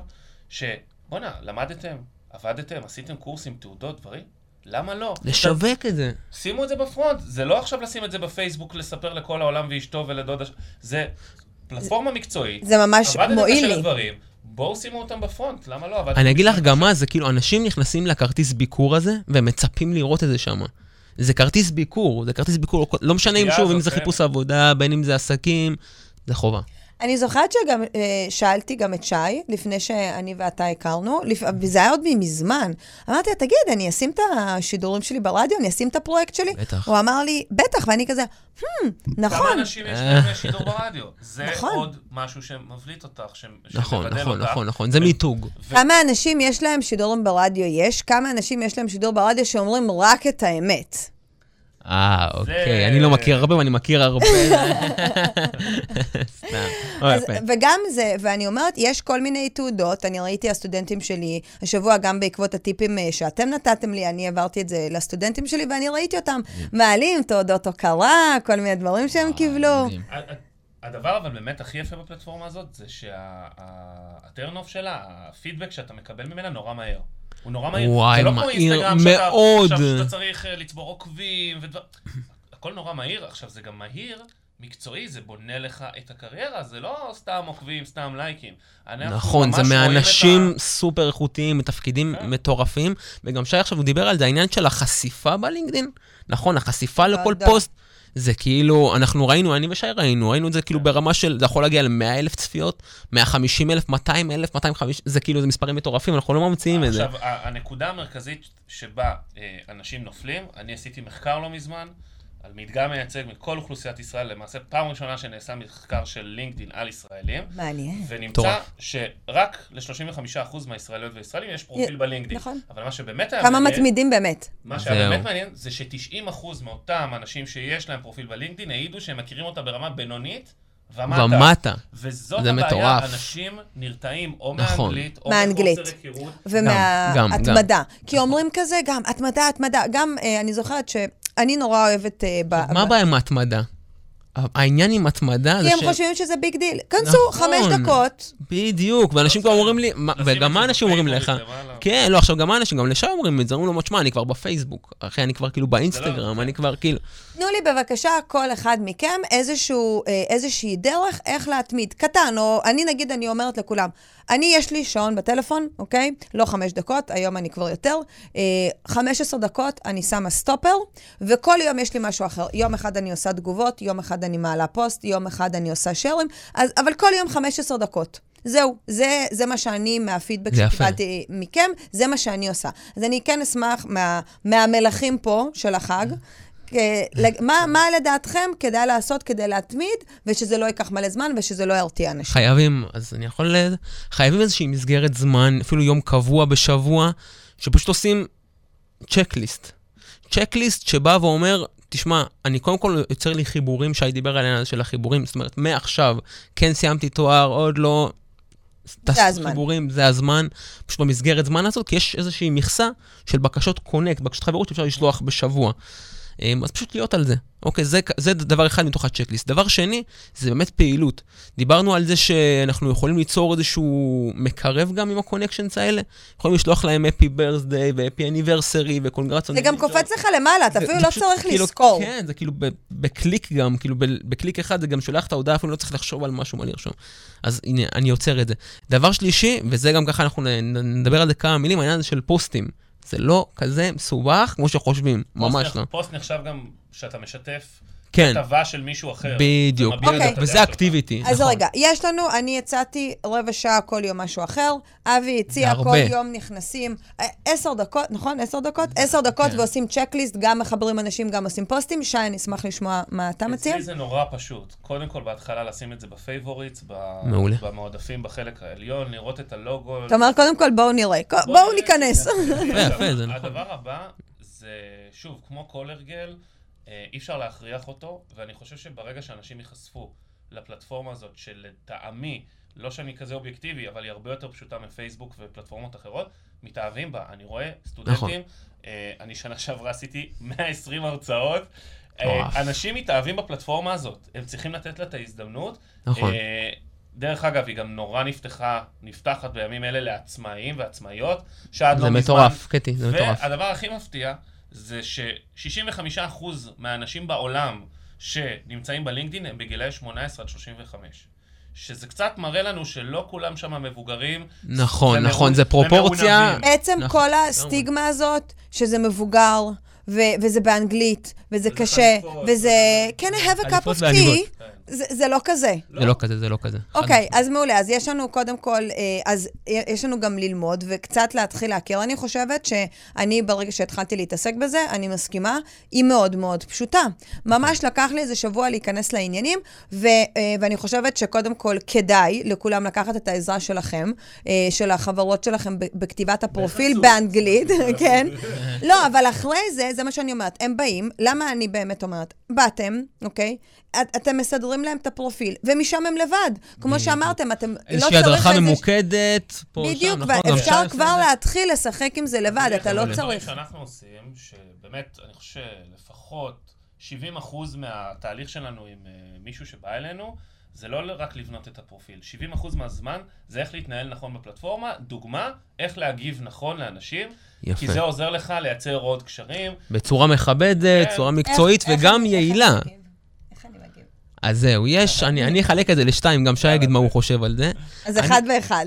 שבואנה, למדתם, עבדתם, עשיתם קורסים, תעודות, דברים? למה לא? לשווק את זה. שימו את זה בפרונט, זה לא עכשיו לשים את זה בפייסבוק, לספר לכל העולם ואשתו ולדודה, זה פלטפורמה מקצועית. זה ממש מועיל לי. לדברים, בואו שימו אותם בפרונט, למה לא? אני אגיד לך גם מה, זה כאילו, אנשים נכנסים לכרטיס ביקור הזה, והם מצפים לראות את זה שם. זה כרטיס ביקור, זה כרטיס ביקור, לא משנה אם שוב, אם זה כן. חיפוש עבודה, בין אם זה עסקים, זה חובה. אני זוכרת שגם אה, שאלתי גם את שי, לפני שאני ואתה הכרנו. וזה היה עוד מזמן. אמרתי לה, תגיד, אני אשים את השידורים שלי ברדיו, אני אשים את הפרויקט שלי? בטח. הוא אמר לי, בטח, ואני כזה, hmm, כמה נכון. אנשים יש להם שידור ברדיו? זה נכון. עוד משהו שמבליט אותך, נכון, שמבדל נכון, אותך. נכון, נכון, זה מיתוג. ו- כמה אנשים יש להם שידורים ברדיו יש? כמה אנשים יש להם שידור ברדיו שאומרים רק את האמת? אה, אוקיי, אני לא מכיר הרבה, ואני מכיר הרבה. סתם. וגם זה, ואני אומרת, יש כל מיני תעודות, אני ראיתי הסטודנטים שלי, השבוע גם בעקבות הטיפים אה, שאתם נתתם לי, אני העברתי את זה לסטודנטים שלי, ואני ראיתי אותם מעלים תעודות הוקרה, כל מיני דברים שהם קיבלו. הדבר אבל באמת הכי יפה בפלטפורמה הזאת, זה שהטרנוף שלה, הפידבק שאתה מקבל ממנה נורא מהר. הוא נורא מהיר. וואי, זה לא כמו אינסטגרם שאתה- מאוד. עכשיו שאתה צריך אה, לצבור עוקבים ודבר... הכל נורא מהיר. עכשיו, זה גם מהיר, מקצועי, זה בונה לך את הקריירה, זה לא סתם עוקבים, סתם לייקים. נכון, זה מאנשים ה- סופר איכותיים, מתפקידים כן. מטורפים, וגם שי עכשיו הוא דיבר על זה, העניין של החשיפה בלינקדאין. נכון, החשיפה לכל. פוסט, זה כאילו, אנחנו ראינו, אני ושי ראינו, ראינו את זה כאילו ברמה של, זה יכול להגיע ל-100 אלף צפיות, 150 אלף, 200 אלף, 250, זה כאילו, זה מספרים מטורפים, אנחנו לא ממציאים את זה. עכשיו, הנקודה המרכזית שבה אה, אנשים נופלים, אני עשיתי מחקר לא מזמן, על מדגם מייצג מכל אוכלוסיית ישראל, למעשה פעם ראשונה שנעשה מחקר של לינקדאין על ישראלים, מעניין. ונמצא מטורף. שרק ל-35% מהישראליות וישראלים יש פרופיל י- בלינקדאין. נכון. אבל מה שבאמת היה כמה מעניין, מתמידים באמת. מה שהיה זהו. באמת מעניין, זה ש-90% מאותם אנשים שיש להם פרופיל בלינקדאין העידו שהם מכירים אותה ברמה בינונית ומטה. ומטה. וזאת זה הבעיה, מטורף. אנשים נרתעים או נכון. מאנגלית, או מאנגלית. מחוסר היכרות. גם, ומההתמדה. כי אומרים כזה גם, התמדה, התמדה. גם, אה, אני זוכרת שאני נורא אוהבת... אה, ב- מה ב- הבעיה עם ההתמדה? העניין עם התמדה זה כי הם ש... חושבים שזה big deal. כנסו, נכון. חמש דקות. בדיוק, ואנשים כבר אומרים לי, וגם מה אנשים אומרים לך? כן, לא, עכשיו גם מה אנשים, גם לשי אומרים את זה, אומרים לו, תשמע, אני כבר בפייסבוק, אחי, אני כבר כאילו באינסטגרם, זה. אני כבר כאילו... תנו לי בבקשה, כל אחד מכם, איזשהו, אה, איזושהי דרך איך להתמיד. קטן, או אני נגיד, אני אומרת לכולם, אני, יש לי שעון בטלפון, אוקיי? לא חמש דקות, היום אני כבר יותר. אה, 15 דקות אני שמה סטופר, וכל יום יש לי משהו אחר. יום אחד אני עושה תגובות, יום אחד אני מעלה פוסט, יום אחד אני עושה שרים, אז, אבל כל יום 15 דקות. זהו, זה, זה מה שאני, מהפידבק. שקיבלתי מכם, זה מה שאני עושה. אז אני כן אשמח מה, מהמלכים פה של החג. לג- מה, מה לדעתכם כדאי לעשות כדי להתמיד, ושזה לא ייקח מלא זמן ושזה לא ירתיע אנשים? חייבים, אז אני יכול... ל- חייבים איזושהי מסגרת זמן, אפילו יום קבוע בשבוע, שפשוט עושים צ'קליסט. צ'קליסט שבא ואומר, תשמע, אני קודם כל יוצר לי חיבורים, שי דיבר על העניין הזה של החיבורים, זאת אומרת, מעכשיו, כן סיימתי תואר, עוד לא... תעשו הזמן. חיבורים, זה הזמן, פשוט במסגרת זמן הזאת, כי יש איזושהי מכסה של בקשות connect, בקשות חברות שאפשר לשלוח בשבוע. אמ, אז פשוט להיות על זה. אוקיי, זה, זה דבר אחד מתוך ה checklist. דבר שני, זה באמת פעילות. דיברנו על זה שאנחנו יכולים ליצור איזשהו מקרב גם עם ה connections האלה. יכולים לשלוח להם happy birthday ו happy anniversary ו congrats on. זה גם קופץ לך למעלה, אתה אפילו לא צריך כאילו- לזכור. כן, זה כאילו בקליק גם, כאילו בקליק אחד זה גם שולח את ההודעה, אפילו לא צריך לחשוב על משהו מה לרשום. אז הנה, אני עוצר את זה. דבר שלישי, וזה גם ככה אנחנו נדבר על זה כמה מילים, העניין הזה של פוסטים. זה לא כזה מסובך כמו שחושבים, ממש לא. פוסט נחשב גם שאתה משתף כן, כתבה של מישהו אחר. בדיוק, את אוקיי. וזה. אקטיביטי, אז נכון. רגע, יש לנו, אני הצעתי רבע שעה כל יום משהו אחר, אבי הציע. כל יום נכנסים, אה, עשר דקות, נכון? עשר דקות? עשר דקות כן. ועושים צ'קליסט, גם מחברים אנשים, גם עושים פוסטים. שי, אני אשמח לשמוע מה אתה מציע. אצלי זה נורא פשוט. קודם כל, בהתחלה לשים את זה ב favorites. במועדפים בחלק העליון, לראות את הלוגו. אתה אומר, קודם כל בואו נראה, בוא בואו. ניכנס. יפה, יפה, זה נכון. הדבר הבא זה, שוב, כמו כל הרגל, אי אפשר להכריח אותו, ואני חושב שברגע שאנשים ייחשפו לפלטפורמה הזאת, שלטעמי, לא שאני כזה אובייקטיבי, אבל היא הרבה יותר פשוטה מפייסבוק ופלטפורמות אחרות, מתאהבים בה. אני רואה סטודנטים, אה, אני שנה שעברה עשיתי 120 הרצאות. אה. אנשים מתאהבים בפלטפורמה הזאת, הם צריכים לתת לה את ההזדמנות. נכון. אה, דרך אגב, היא גם נורא נפתחה, נפתחת בימים אלה לעצמאים ועצמאיות, שעד לא זה מזמן... מטורף, קטי, זה מטורף. והדבר הכי מפתיע, זה ש-65% מהאנשים בעולם שנמצאים בלינקדאין הם בגילאי 18 עד 35. שזה קצת מראה לנו שלא כולם שם מבוגרים. נכון, ומעונ- נכון, זה פרופורציה. ומעונבים. עצם נכון, כל. הסטיגמה הזאת, שזה מבוגר, ו- וזה באנגלית, וזה וזה קשה, חליפות, וזה... וזה- can I have a cup of tea? זה זה לא כזה. זה לא כזה, זה לא כזה. אוקיי, משמעית. אז מעולה. אז יש לנו קודם כל, אה, אז יש לנו גם ללמוד וקצת להתחיל להכיר. אני חושבת שאני, ברגע שהתחלתי להתעסק בזה, אני מסכימה, היא מאוד מאוד פשוטה. ממש לקח לי איזה שבוע להיכנס לעניינים, ו, אה, ואני חושבת שקודם כל כדאי לכולם לקחת את העזרה שלכם, אה, של החברות שלכם בכתיבת הפרופיל. באנגלית, כן? לא, אבל אחרי זה, זה מה שאני אומרת, הם באים, למה אני באמת אומרת? באתם, אוקיי? את, אתם מסדרים להם את הפרופיל, ומשם הם לבד. כמו שאמרתם, אתם לא צריך... איזושהי הדרכה ממוקדת, פה, שם, בדיוק, נכון? גם ואפשר אפשר כבר. להתחיל לשחק עם זה לבד, אתה לא הדברים צריך. שאנחנו עושים, שבאמת, אני חושב שלפחות 70% מהתהליך שלנו עם uh, מישהו שבא אלינו, זה לא רק לבנות את הפרופיל. 70% מהזמן זה איך להתנהל נכון בפלטפורמה. דוגמה, איך להגיב נכון לאנשים. יפה. כי זה עוזר לך לייצר עוד קשרים. בצורה מכבדת, כן. צורה מקצועית איך- וגם איך יעילה. איך? אז זהו, יש, אני אני אחלק את זה לשתיים, גם שי יגיד מה הוא חושב על זה. אז אחד ואחד.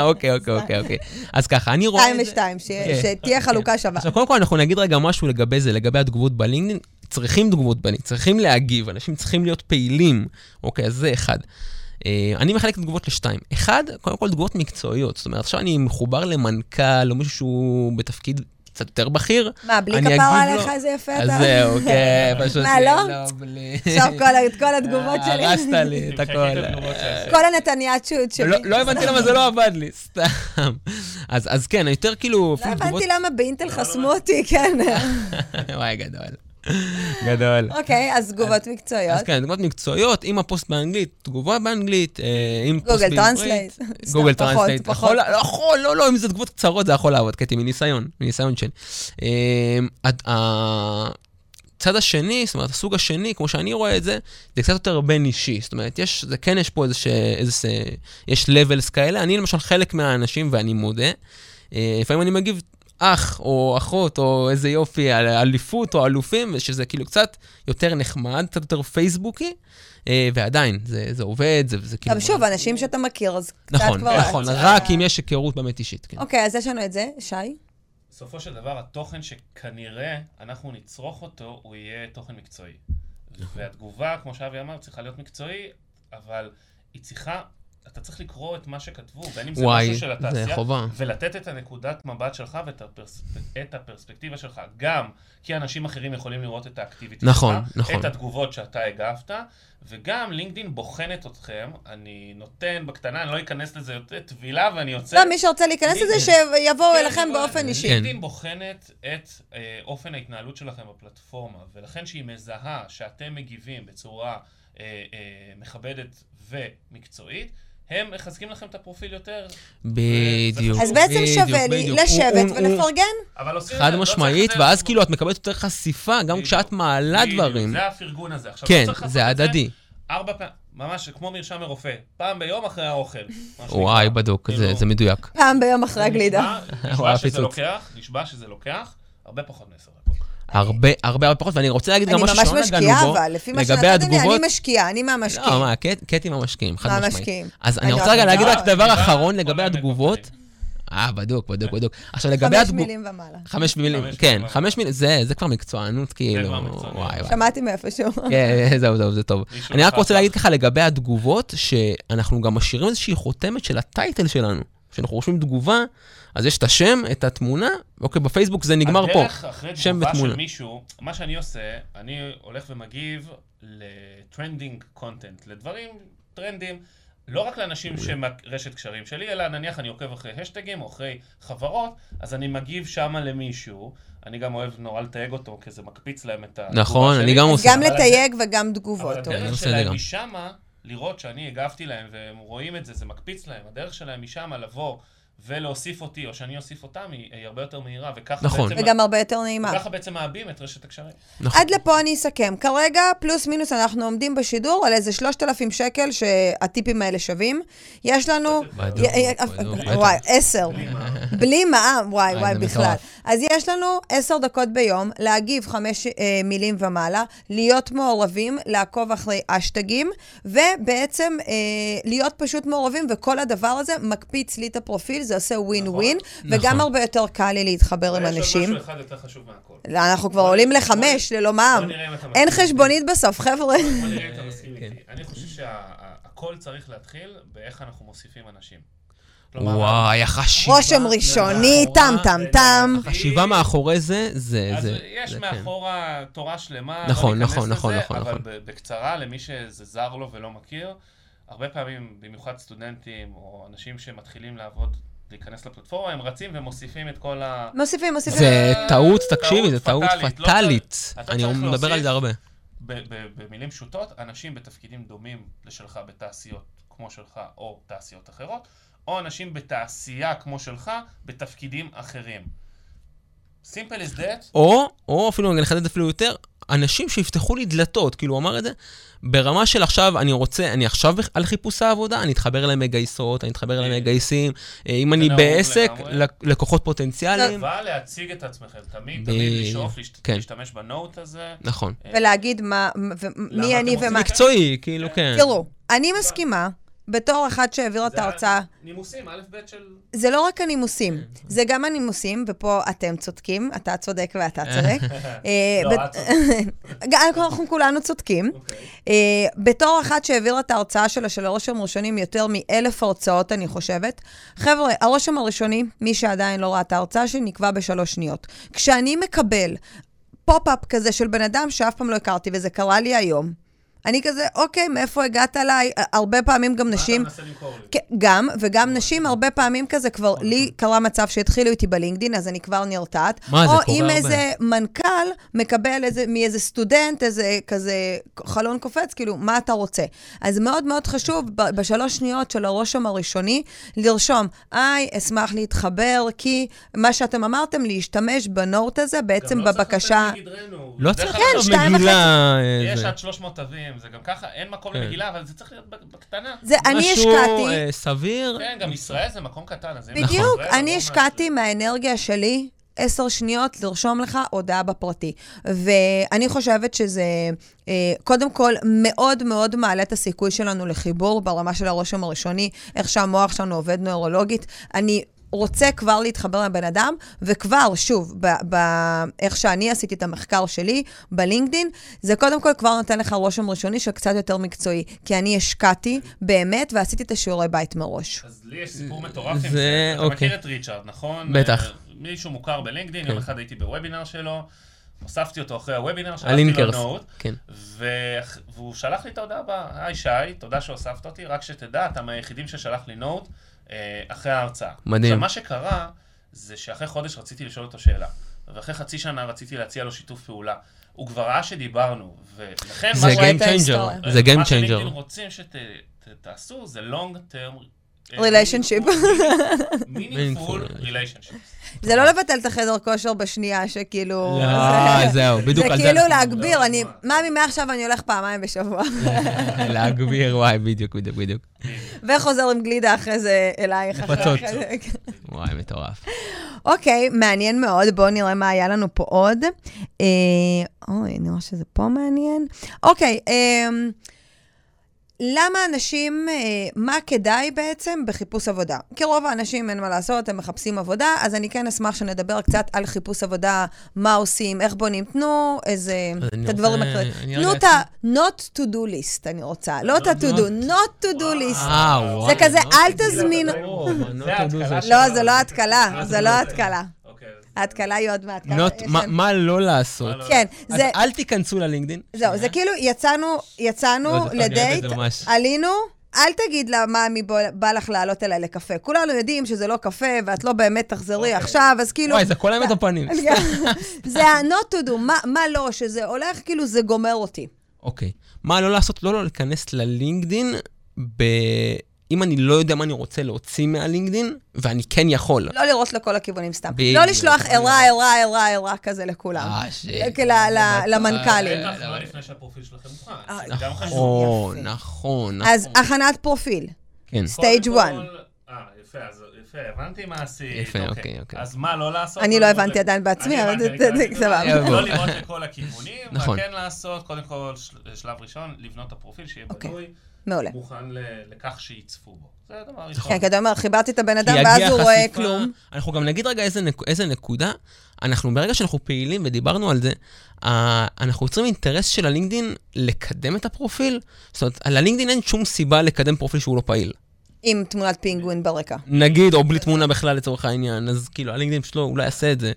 אוקיי, אוקיי, אוקיי, אוקיי. אז ככה, אני רואה שתיים. ושתיים, כן. שתהיה חלוקה שווה. עכשיו, קודם כל אנחנו נגיד רגע משהו לגבי זה, לגבי התגובות בלינקדאין. צריכים תגובות בלינקדאין, צריכים להגיב, אנשים צריכים להיות פעילים. אוקיי, אז זה אחד. אה, אני מחלק את התגובות לשתיים. אחד, קודם כל תגובות מקצועיות. זאת אומרת, עכשיו אני מחובר למנכ"ל, או מישהו שהוא בתפקיד קצת יותר בכיר. מה, בלי אני כפרה עליך איזה יפה אז אתה? זהו, כן, פשוט... מה, לא? בלי... עכשיו כל התגובות שלי. הרסת לי את הכל. כל הנתניאצ'ות שלי. לא לא הבנתי למה זה לא עבד לי, סתם. אז אז כן, יותר כאילו... לא הבנתי למה באינטל חסמו אותי, כן. וואי, גדול. גדול. אוקיי, אז תגובות מקצועיות. אז כן, תגובות מקצועיות, עם הפוסט באנגלית, תגובה באנגלית, אה, עם פוסט גוגל בעברית. translate. גוגל סתם, פחות, translate. פחות. יכול, לא יכול, לא, לא, אם זה תגובות קצרות זה יכול לעבוד, קטי, מניסיון, מניסיון שלי. אה, הצד השני, זאת אומרת, הסוג השני, כמו שאני רואה את זה, זה קצת יותר בין אישי. זאת אומרת, יש, זה כן יש פה איזה, ש- איזה, יש levels כאלה. אני למשל חלק מהאנשים, ואני מודה, אה, לפעמים אני מגיב אח או אחות או איזה יופי, על אליפות או אלופים, שזה כאילו קצת יותר נחמד, קצת יותר פייסבוקי, אה, ועדיין, זה, זה עובד, זה, זה כאילו... אבל שוב, אנשים שאתה מכיר, אז קצת נכון, כבר... נכון, רק אם יש היכרות באמת אישית, כן. אוקיי, אז יש לנו את זה, שי. בסופו של דבר, התוכן שכנראה אנחנו נצרוך אותו, הוא יהיה תוכן מקצועי. והתגובה, כמו שאבי אמר, צריכה להיות מקצועי, אבל היא צריכה, אתה צריך לקרוא את מה שכתבו, בין אם זה וואי, משהו של זה התעשייה, חובה. ולתת את הנקודת מבט שלך ואת הפרס... את הפרספקטיבה שלך, גם כי אנשים אחרים יכולים לראות את האקטיביטי נכון, שלך, נכון. את התגובות שאתה הגבת, וגם לינקדאין בוחנת אתכם, אני נותן בקטנה, אני לא אכנס לזה יותר טבילה, ואני יוצא... לא, מי שרוצה להיכנס לזה, שיבואו כן, אליכם אני באופן אישי. כן. לינקדאין בוחנת את אה, אופן ההתנהלות שלכם בפלטפורמה, ולכן שהיא מזהה שאתם מגיבים בצורה אה, אה, מכבדת ומקצועית, הם מחזקים לכם את הפרופיל יותר. בדיוק. אז בעצם בדיוק, שווה לי. לשבת ולפרגן. אבל עושים את חד זה, לא משמעית, ואז כאילו את מקבלת יותר חשיפה, גם בדיוק. כשאת מעלה בדיוק, דברים. זה הפרגון הזה. עכשיו, כן, לא צריך זה הדדי. ארבע פעמים, ממש כמו מרשם מרופא, פעם ביום אחרי האוכל. וואי, בדוק, זה- כאילו, זה מדויק. פעם ביום אחרי הגלידה. נשבע- שזה. לוקח, נשבע שזה לוקח הרבה פחות מעשר. הרבה, הרבה הרבה פחות, ואני רוצה להגיד גם אני משהו שלא נגענו משקיעה, בו, אבל לפי מה לגבי לי, התגובות. אני משקיעה, אני מהמשקיעים. לא, מה, קט- קטי מהמשקיעים, חד משמעית. אז אני רוצה רגע להגיד רק דבר אחרון לגבי התגובות. אה, בדוק, בדוק, בדוק. עכשיו לגבי חמש התגובות... מילים ומעלה. חמש מילים, כן. חמש מילים, זה זה כבר מקצוענות, כאילו. וואי וואי. שמעתי מאיפשהו. כן, זהו, זהו, זה טוב. אני רק רוצה. להגיד ככה לגבי התגובות, שאנחנו גם משאירים איזושהי חותמת של ה title שלנו. כשאנחנו רושמים תגובה, אז יש את השם, את התמונה, אוקיי, בפייסבוק זה נגמר פה. הדרך אחרי שם תגובה ותמונה. של מישהו, מה שאני עושה, אני הולך ומגיב ל trending content, לדברים טרנדים. לא רק לאנשים שהם רשת קשרים שלי, אלא נניח אני עוקב אחרי השטגים או אחרי חברות, אז אני מגיב שמה למישהו. אני גם אוהב נורא לתייג אותו, כי זה מקפיץ להם את התגובה נכון, שלי. אני גם עושה. גם אבל לתייג וגם אבל תגובות. אוקיי. אני הדרך שלהם גם. משמה, לראות שאני הגבתי להם והם רואים את זה, זה מקפיץ להם. הדרך שלהם משמה לבוא ולהוסיף אותי, או שאני אוסיף אותם, היא, היא הרבה יותר מהירה, וככה נכון. בעצם... וגם הרבה יותר נעימה. וככה בעצם מעבים את רשת הקשרים. נכון. עד לפה אני אסכם. כרגע, פלוס מינוס, אנחנו עומדים בשידור על איזה 3,000 שקל שהטיפים האלה שווים. יש לנו... בטח. וואי, עשר. בלי מע"מ, וואי, וואי, בכלל. אז יש לנו עשר דקות ביום להגיב חמש אה, מילים ומעלה, להיות מעורבים, לעקוב אחרי אשטגים, ובעצם אה, להיות פשוט מעורבים, וכל הדבר הזה מקפיץ לי את הפרופיל, זה עושה ווין ווין, וגם נכון. הרבה יותר קל לי להתחבר עם אבל יש עוד אנשים. משהו אחד יותר חשוב מהכל. אנחנו כבר עולים לחמש, ללא מע"מ. אין. חשבונית בסוף, חבר'ה. בוא נראה אם אתה מסכים כן. איתי. אני חושב שהכל צריך להתחיל באיך אנחנו מוסיפים אנשים. וואי, החשיבה. רושם ראשוני, טם טם טם. החשיבה מאחורי זה, זה... אז זה- יש זה כן. מאחורה תורה שלמה, נכון, לא נכון, נכון, לזה, נכון, אבל נכון. בקצרה, למי שזה זר לו ולא מכיר, הרבה פעמים, במיוחד סטודנטים או אנשים שמתחילים לעבוד, להיכנס לפלטפורמה, הם רצים ומוסיפים את כל ה... מוסיפים, מוסיפים. זה טעות, טעות תקשיבי, זה טעות פטאלית, לא אני מדבר על זה הרבה. במילים פשוטות, אנשים בתפקידים דומים לשלך בתעשיות כמו שלך או תעשיות אחרות, או אנשים בתעשייה כמו שלך בתפקידים אחרים. simple as that, או, או אפילו, אני אחדד אפילו יותר, אנשים שיפתחו לי דלתות, כאילו, הוא אמר את זה, ברמה של עכשיו, אני רוצה, אני עכשיו על חיפוש העבודה, אני אתחבר אליהם מגייסות, אני אתחבר אליהם מגייסים, אה, אם אני בעסק, לקוחות פוטנציאליים. אבל להציג את עצמכם, תמיד, תמיד לשאוף, כן. להשתמש בנוט הזה. נכון. ולהגיד מה, ו- למה מי אני ומה. מקצועי, כאילו, כן. תראו, אני מסכימה, בתור אחת שהעבירה את זה ההרצאה, נימוסים, א' ב' של... זה לא רק הנימוסים, זה גם הנימוסים, ופה אתם צודקים, אתה צודק ואתה צודק. אה, לא, את צודקת. אנחנו כולנו צודקים. אוקיי. אה, בתור אחת שהעבירה את ההרצאה שלה, של הרושם הראשונים, יותר מאלף הרצאות, אני חושבת. חבר'ה, הרושם הראשוני, מי שעדיין לא ראה את ההרצאה שלי, נקבע בשלוש שניות. כשאני מקבל pop-up כזה של בן אדם שאף פעם לא הכרתי, וזה קרה לי היום, אני כזה, אוקיי, מאיפה הגעת אליי? הרבה פעמים גם נשים... מה אתה מנסה למכור לי? כן, גם, וגם נשים הרבה פעמים כזה, כבר נכון. לי קרה מצב שהתחילו איתי בלינקדין, אז אני כבר נרתעת. מה, זה או קורה אם הרבה. איזה מנכ"ל מקבל איזה, מאיזה סטודנט, איזה כזה חלון קופץ, כאילו, מה אתה רוצה? אז מאוד מאוד חשוב, בשלוש שניות של הרושם הראשוני, לרשום, היי, אשמח להתחבר, כי מה שאתם אמרתם, להשתמש בנוט הזה, בעצם גם לא צריך בבקשה... לתת מגדרנו. לא צריך כן, שתיים מגילה... אה, יש. עד 300 תווים, זה גם ככה, אין מקום כן. למגילה, אבל זה צריך להיות בקטנה. זה, אני משהו השקעתי... אה, סביר. כן, גם ישראל זה מקום קטן, אז אם... בדיוק, ישראל, אני לא השקעתי מהאנרגיה שלי עשר שניות לרשום לך הודעה בפרטי. ואני חושבת שזה, אה, קודם כל, מאוד מאוד מעלה את הסיכוי שלנו לחיבור ברמה של הרושם הראשוני, איך שהמוח שלנו עובד נוירולוגית. אני... רוצה כבר להתחבר לבן אדם, וכבר, שוב, ב- ב- איך שאני עשיתי את המחקר שלי בלינקדין, זה קודם כל כבר נותן לך רושם ראשוני של קצת יותר מקצועי, כי אני השקעתי באמת ועשיתי את השיעורי בית מראש. אז לי יש סיפור מטורף עם זה-. אתה אוקיי. מכיר את ריצ'ארד, נכון? בטח. אה, מישהו מוכר בלינקדאין, כן. יום אחד הייתי בוובינר שלו, הוספתי אותו אחרי הוובינר, שלחתי לו. נוט, כן. ו- והוא שלח לי את ההודעה הבאה, היי שי, תודה שהוספת אותי, רק שתדע, אתה מהיחידים ששלח לי נוט אחרי ההרצאה. מדהים. עכשיו, מה שקרה, זה שאחרי חודש רציתי לשאול אותו שאלה, ואחרי חצי שנה רציתי להציע לו שיתוף פעולה. הוא כבר ראה שדיברנו, ולכן זה מה ש- רואה Game Changer. זה Game מה שלינקדאין Changer. רוצים שתעשו זה long term Relationship. meaningful relationship. זה לא לבטל את החדר כושר בשנייה, שכאילו... לא, זהו, בדיוק זה על זה כאילו להגביר, אני... ממי, מעכשיו אני הולך פעמיים בשבוע. להגביר, וואי, בדיוק, בדיוק, בדיוק. וחוזר עם גלידה אחרי זה אלייך. לפצות. וואי, מטורף. אוקיי, מעניין מאוד, בואו נראה מה היה לנו פה עוד. אה, אוי, נראה שזה פה מעניין. אוקיי, אה, למה אנשים, אה, מה כדאי בעצם בחיפוש עבודה? כי רוב האנשים, אין מה לעשות, הם מחפשים עבודה, אז אני כן אשמח שנדבר קצת על חיפוש עבודה, מה עושים, איך בונים, תנו איזה, את הדברים. אני תנו את ה- not to do list, אני רוצה. לא את ה-to do, not to do list. זה כזה, לא אל תזמין... לא, זה לא התקלה, זה לא זה- התקלה. אוקיי, ההתקלה היא עוד מעט. מה- מה לא לעשות. מה כן, אז. אל תיכנסו ללינקדין. זהו, זה כאילו, יצאנו, יצאנו לא, פגע לדייט, ממש. עלינו, אל תגיד לה, מאמי, בוא- בא לך לעלות אליי לקפה. כולנו יודעים שזה לא קפה, ואת לא באמת תחזרי עכשיו, אז כאילו... וואי, זה כל האמת בפנים. זה ה-not to do, מה- מה לא, שזה הולך, כאילו, זה גומר אותי. אוקיי. מה לא לעשות? לא, לא להיכנס ללינקדין. אם אני לא יודע מה אני רוצה להוציא מהלינקדין, ואני כן יכול. לא לראות לכל הכיוונים סתם. לא לשלוח ארע, ארע, ארע, ארע כזה לכולם. אה, ש- ל- ל- למנכ"לים. בטח, לא לפני שהפרופיל שלכם מוכן. אה, זה גם חשוב. נכון, יפה. נכון, אז נכון. הכנת פרופיל, כן. stage קודם 1. כל- אה, יפה, אז יפה, הבנתי מה עשית. יפה, אוקיי, אוקיי. אז מה לא לעשות? אני לא הבנתי עדיין בעצמי, אבל זה-. סבבה. לא לירות לכל הכיוונים, מה נכון. כן לעשות, קודם כל, של- שלב ראשון, לבנות את הפרופיל, שיהיה אוקיי. מעולה. מוכן ל- לכך שיצפו בו. זה הדבר הראשון. כן, כי אתה אומר, חיברתי את הבן אדם, ואז הוא רואה כלום. אנחנו גם נגיד רגע איזה, נק... איזה נקודה. אנחנו, ברגע שאנחנו פעילים, ודיברנו על זה, אנחנו יוצרים אינטרס של הלינקדין לקדם את הפרופיל. זאת אומרת, על הלינקדין אין שום סיבה לקדם פרופיל שהוא לא פעיל. עם תמונת פינגווין ברקע. נגיד, או בלי תמונה בכלל לצורך העניין, אז כאילו, הלינקדין שלו אולי יעשה את זה.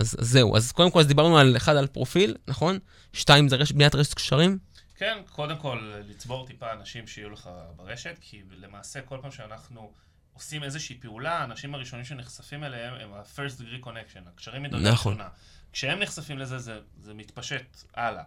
אז, אז זהו, אז קודם כל, אז דיברנו על אחד, על פרופיל, נכון? שתיים, זה רש... בניית רשת קשרים. כן, קודם כל, לצבור טיפה אנשים שיהיו לך ברשת, כי למעשה כל פעם שאנחנו עושים איזושהי פעולה, האנשים הראשונים שנחשפים אליהם הם ה-first degree connection, הקשרים מדרגה נכון. ראשונה. כשהם נחשפים לזה, זה, זה מתפשט הלאה.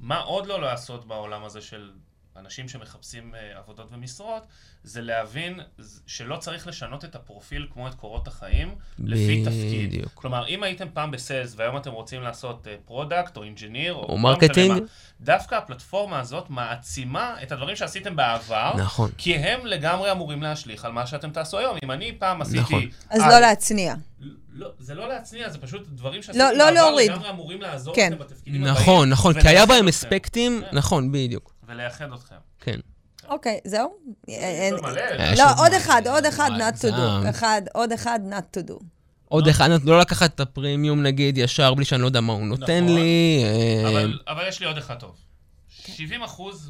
מה עוד לא לעשות בעולם הזה של אנשים שמחפשים uh, עבודות ומשרות, זה להבין שלא צריך לשנות את הפרופיל כמו את קורות החיים, לפי תפקיד. בדיוק. כלומר, אם הייתם פעם ב sales והיום אתם רוצים לעשות product או engineer, או לא marketing. דווקא הפלטפורמה הזאת מעצימה את הדברים שעשיתם בעבר, נכון. כי הם לגמרי אמורים להשליך על מה שאתם תעשו היום. אם אני פעם עשיתי... נכון. אז אה, לא להצניע. לא, זה לא להצניע, זה פשוט דברים שעשיתם לא- לא בעבר. לגמרי אמורים לעזור כן. לכם בתפקידים הבאים. נכון, נכון, כי היה בהם. אספקטים, כן. נכון, בדיוק. ולייחד אתכם. כן. אוקיי, זהו? מלא. יש לא, עוד. אחד, עוד אחד וואי, not to do. אחד, עוד אחד not to do. עוד אחד, לא לקחת את הפרימיום נגיד ישר בלי שאני לא יודע מה הוא נותן נכון. לי. אה, אבל, אבל יש לי עוד אחד טוב. 70%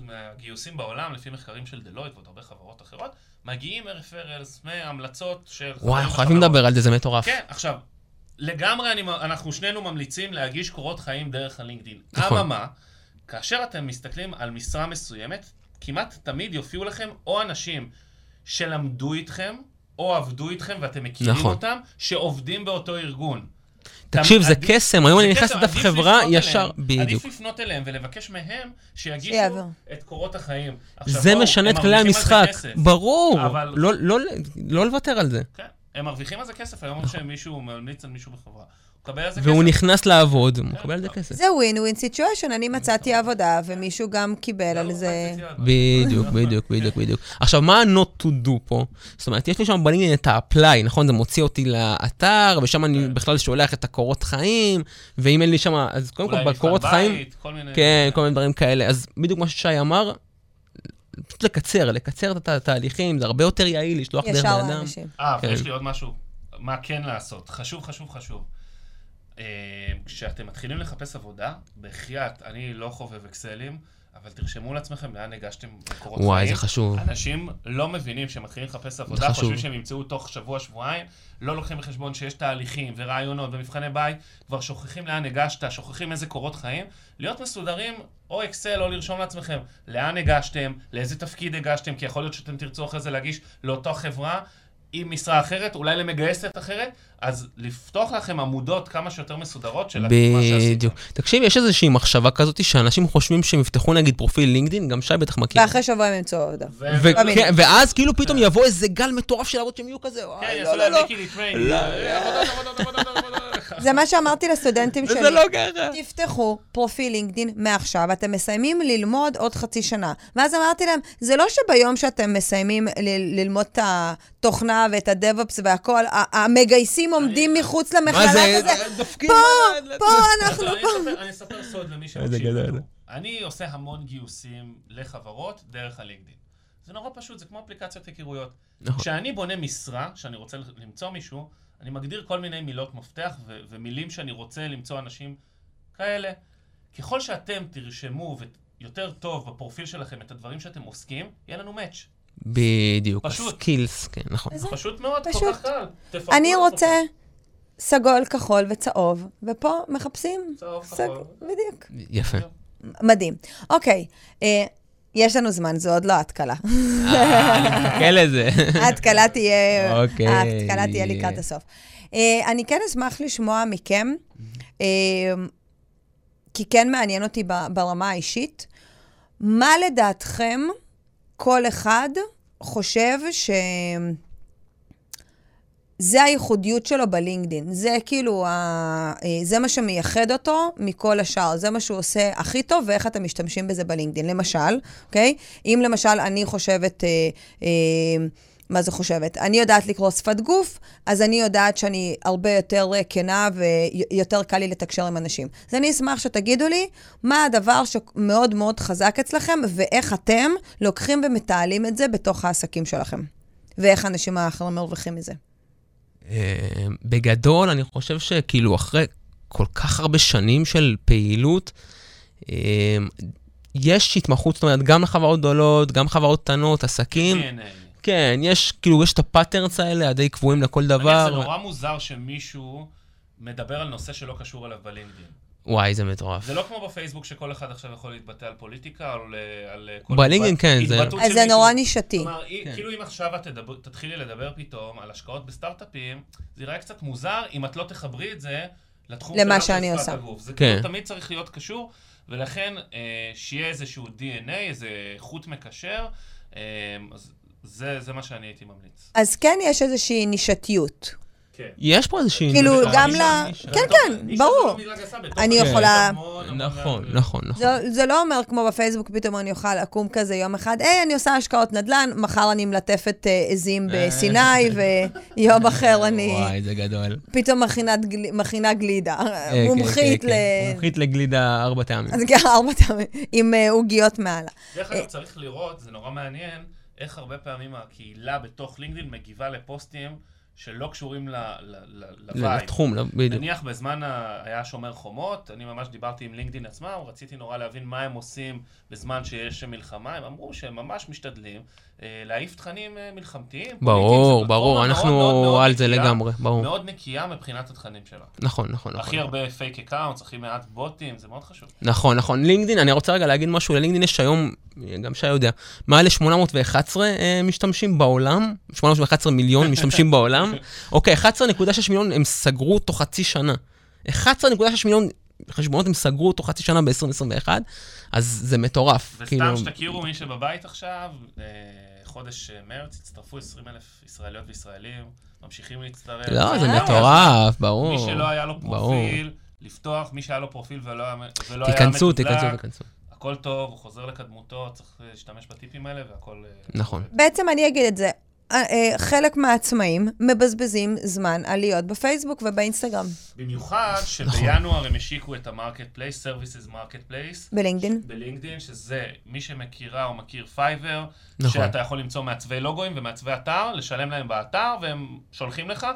מהגיוסים בעולם, לפי מחקרים של דלויט ועוד הרבה חברות אחרות, מגיעים מרפרלס, מהמלצות של... וואי, אנחנו חייבים. לדבר על זה, זה מטורף. כן, עכשיו, לגמרי אני, אנחנו שנינו ממליצים להגיש קורות חיים דרך הלינקדאין. נכון. אממה, כאשר אתם מסתכלים על משרה מסוימת, כמעט תמיד יופיעו לכם או אנשים שלמדו איתכם, או עבדו איתכם ואתם מכירים נכון. אותם, שעובדים באותו ארגון. תקשיב, זה קסם, היום אני נכנס קסם, לדף חברה, ישר, בדיוק. עדיף לפנות אליהם ולבקש מהם שיגישו. את קורות החיים. זה משנה את כללי המשחק. ברור, לא- לא- לא לוותר על זה. כן, הם מרוויחים על זה כסף, היום שמישהו ממליץ על מישהו בחברה. והוא נכנס לעבוד, הוא מקבל על זה כסף. זה ווין ווין סיטואשן, אני מצאתי עבודה, ומישהו גם קיבל על זה. בדיוק, בדיוק, בדיוק, בדיוק. עכשיו, מה ה-not to do פה? זאת אומרת, יש לי שם בלינקדאין את ה-apply, נכון? זה מוציא אותי לאתר, ושם אני כן. בכלל שולח את הקורות חיים, ואם אין לי שם, אז קודם כל בקורות חיים, בית, כל מיני... כן, כל מיני דברים כאלה. אז בדיוק מה ששי אמר, פשוט לקצר, לקצר את התהליכים, זה הרבה יותר יעיל לשלוח דרך ישר בן אדם. לאנשים. אה, כן. ויש לי עוד משהו. מה כן לעשות? חשוב, חשוב, חשוב. אה, כשאתם מתחילים לחפש עבודה, בחייאת, אני לא חובב אקסלים, אבל תרשמו לעצמכם לאן הגשתם קורות חיים. וואי, זה חשוב. אנשים לא מבינים שהם מתחילים לחפש עבודה. חושבים שהם ימצאו תוך שבוע-שבועיים, לא לוקחים בחשבון שיש תהליכים ורעיונות ומבחני בית, כבר שוכחים לאן הגשת, שוכחים איזה קורות חיים. להיות מסודרים, או אקסל או לרשום לעצמכם לאן הגשתם, לאיזה תפקיד הגשתם, כי יכול להיות שאתם תרצו אחרי זה להגיש לאותה חברה. עם משרה אחרת, אולי למגייסת אחרת, אז לפתוח לכם עמודות כמה שיותר מסודרות של מה שעשיתם. בדיוק. תקשיב, יש איזושהי מחשבה כזאת שאנשים חושבים שהם יפתחו נגיד פרופיל לינקדאין, גם שי בטח מכיר. ואחרי שבוע הם ימצאו עבודה. ו- ו- תמיד. כן, ואז כאילו פתאום יבוא איזה גל מטורף של עבוד שהם יהיו כזה, כן, וואי, יעשו לא, להם לא, לא. זה מה שאמרתי לסטודנטים שלי. וזה לא ככה. תפתחו פרופיל לינקדין מעכשיו, אתם מסיימים ללמוד עוד חצי שנה. ואז אמרתי להם, זה לא שביום שאתם מסיימים ללמוד את התוכנה ואת הדב-אפס והכל, ה- המגייסים עומדים מחוץ למכללה מה זה, כזה, פה, פה אנחנו פה. אני אספר סוד למי שמקשיב. לנו. אני עושה המון גיוסים לחברות דרך הלינקדאין. זה נורא פשוט, זה כמו אפליקציות היכרויות. נכון. כשאני בונה משרה, שאני רוצה למצוא מישהו, אני מגדיר כל מיני מילות מפתח ו- ומילים שאני רוצה למצוא אנשים כאלה. ככל שאתם תרשמו יותר טוב בפרופיל שלכם את הדברים שאתם עוסקים, יהיה לנו מאץ'. בדיוק, פשוט. הסקילס, כן, נכון. זה פשוט מאוד, כל פשוט. כך קל. אני. רוצה סגול, כחול וצהוב, ופה מחפשים... צהוב, סג- כחול. בדיוק. יפה. מדהים. אוקיי, אה, יש לנו זמן, זו עוד לא ההתקלה. אה, לזה. ההתקלה תהיה, אוקיי. ההתקלה תהיה לקראת הסוף. אה, אני כן אשמח לשמוע מכם, אה, כי כן מעניין אותי ברמה האישית, מה לדעתכם כל אחד חושב ש... זה הייחודיות שלו בלינקדין. זה כאילו, ה... אה, זה מה שמייחד אותו מכל השאר. זה מה שהוא עושה הכי טוב, ואיך אתם משתמשים בזה בלינקדין. למשל, אוקיי? אם למשל אני חושבת... אה, אה, מה זה חושבת? אני יודעת לקרוא שפת גוף, אז אני יודעת שאני הרבה יותר כנה ויותר קל לי לתקשר עם אנשים. אז אני אשמח שתגידו לי מה הדבר שמאוד מאוד חזק אצלכם, ואיך אתם לוקחים ומתעלים את זה בתוך העסקים שלכם. ואיך האנשים האחרים מרוויחים מזה. אה, בגדול, אני חושב שכאילו אחרי כל כך הרבה שנים של פעילות, אה, יש התמחות, זאת אומרת, גם לחברות גדולות, גם חברות קטנות, עסקים. DNA. כן, יש, כאילו, יש את ה patterns האלה, הדי קבועים לכל דבר. נגיד, זה נורא מוזר שמישהו מדבר על נושא שלא קשור אליו בלינקדאין. וואי, זה מטורף. זה לא כמו בפייסבוק שכל אחד עכשיו יכול להתבטא על פוליטיקה או על, על כל... בלינקדאין, התבט- כן, זה- אז זה. נורא נישתי. כלומר, כן. כאילו אם עכשיו את תדבר, תתחילי לדבר פתאום על השקעות בסטארט-אפים, זה ייראה קצת מוזר אם את לא תחברי את זה לתחום למה שאני עושה. הגוף. זה כן. כאילו תמיד צריך להיות קשור, ולכן אה, שיהיה איזשהו DNA, איזה חוט מקשר, אה, אז זה, זה מה שאני הייתי ממליץ. אז כן יש איזושהי נישתיות. כן. יש פה איזושהי... כאילו, גם ל-. כן, כן, ברור. אני יכולה- המון נכון, מה- נכון, נכון. זה, זה לא אומר כמו בפייסבוק, פתאום אני אוכל לקום כזה יום אחד, היי, אני עושה השקעות נדל"ן, מחר אני מלטפת אה, עזים בסיני, ויום אחר אני וואי, זה גדול. פתאום מכינה גלידה. אה, כן, מומחית כן, ל... כן. מומחית לגלידה ארבע טעמים. אז כן, ארבע טעמים, עם אה, עוגיות מעלה. דרך אגב, צריך לראות, זה נורא מעניין, איך הרבה פעמים הקהילה בתוך לינקדאין מגיבה לפוסטים שלא קשורים ל- ל- ל- ל vibe. לתחום, לא- בדיוק. נניח בזמן ה... היה שומר חומות, אני ממש דיברתי עם לינקדאין עצמם, רציתי נורא להבין מה הם עושים בזמן שיש מלחמה, הם אמרו שהם ממש משתדלים להעיף תכנים אה, מלחמתיים. ברור, ברור, אנחנו על זה לגמרי, ברור. מאוד נקייה מבחינת התכנים שלה. נכון, נכון, נכון. הכי הרבה fake accounts, הכי מעט בוטים, זה מאוד חשוב. נכון, נכון. לינקדין, אני רוצה רגע להגיד משהו, ללינקדין יש היום, גם שי יודע, מעל ל-811 אה, משתמשים בעולם, 811 מיליון משתמשים בעולם. אוקיי, 11.6 מיליון הם סגרו תוך חצי שנה. 11.6 מיליון חשבונות הם סגרו תוך חצי שנה ב-2021, אז זה מטורף. כאילו, וסתם שתכירו מי שבבית עכשיו, אה, חודש אה, מרץ הצטרפו 20 אלף ישראליות וישראלים, ממשיכים להצטרף. לא, זה אה. מטורף, ברור. מי שלא היה לו ברור. פרופיל, לפתוח, מי שהיה לו פרופיל ולא היה ולא היה תיכנסו, מתודלק, תיכנסו, תיכנסו. הכל טוב, הוא חוזר לקדמותו, צריך להשתמש בטיפים האלה והכל... נכון. בעצם אני אגיד את זה, חלק מהעצמאים מבזבזים זמן על להיות בפייסבוק ובאינסטגרם, במיוחד נכון. שבינואר הם השיקו את ה marketplace, Services marketplace. בלינקדין. בלינקדאין, שזה מי שמכירה או מכיר פייבר, נכון. שאתה יכול למצוא מעצבי לוגוים ומעצבי אתר, לשלם להם באתר, והם שולחים לך.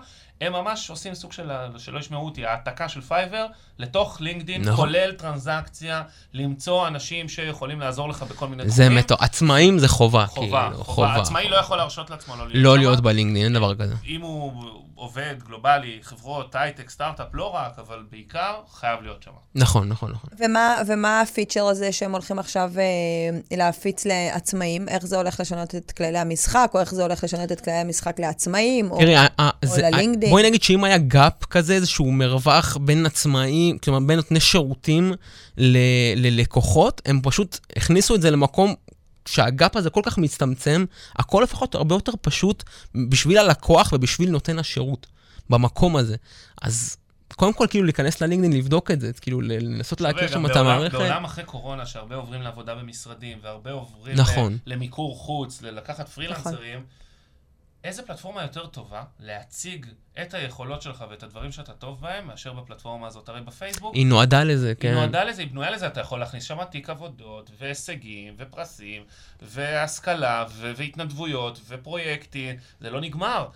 הם ממש עושים סוג של, שלא ישמעו אותי, העתקה של פייבר לתוך לינקדאין, נכון. כולל טרנזקציה, למצוא אנשים שיכולים לעזור לך בכל מיני זה תחומים. מטורף. עצמאים זה חובה, חובה, כאילו, חובה. עצמאי לא יכול להרשות לעצמו לא להיות לא. להיות בלינקדין, אין דבר כזה. אם הוא עובד גלובלי, חברות, הייטק, סטארט-אפ, לא רק, אבל בעיקר, חייב להיות שם. נכון, נכון, נכון. ומה, ומה הפיצ'ר הזה שהם הולכים עכשיו אה, להפיץ לעצמאים? איך זה הולך לשנות את כללי המשחק, או איך זה הולך לשנות את כללי המשחק לעצמאים? או... תראי, ה- ה- זה- ללינקדאין. בואי נגיד שאם היה gap כזה, איזשהו מרווח בין עצמאים, כלומר בין נותני שירותים ל- ללקוחות, הם פשוט הכניסו את זה למקום שהגאפ הזה כל כך מצטמצם, הכל להיות הרבה יותר פשוט בשביל הלקוח ובשביל נותן השירות במקום הזה. אז קודם כל, כאילו, להיכנס ללינקדאין, לבדוק את זה, כאילו, לנסות להכיר שם את המערכת. בעולם אחרי קורונה, שהרבה עוברים לעבודה במשרדים, והרבה עוברים נכון. למיקור חוץ, ללקחת פרילנסרים, איזה פלטפורמה יותר טובה להציג את היכולות שלך ואת הדברים שאתה טוב בהם, מאשר בפלטפורמה הזאת? הרי בפייסבוק, היא נועדה לזה, היא כן. נועדה לזה, היא בנויה לזה, אתה יכול להכניס שם תיק עבודות, והישגים, ופרסים, והשכלה, ו- והתנדבויות, ופרויקטים, זה לא נגמר.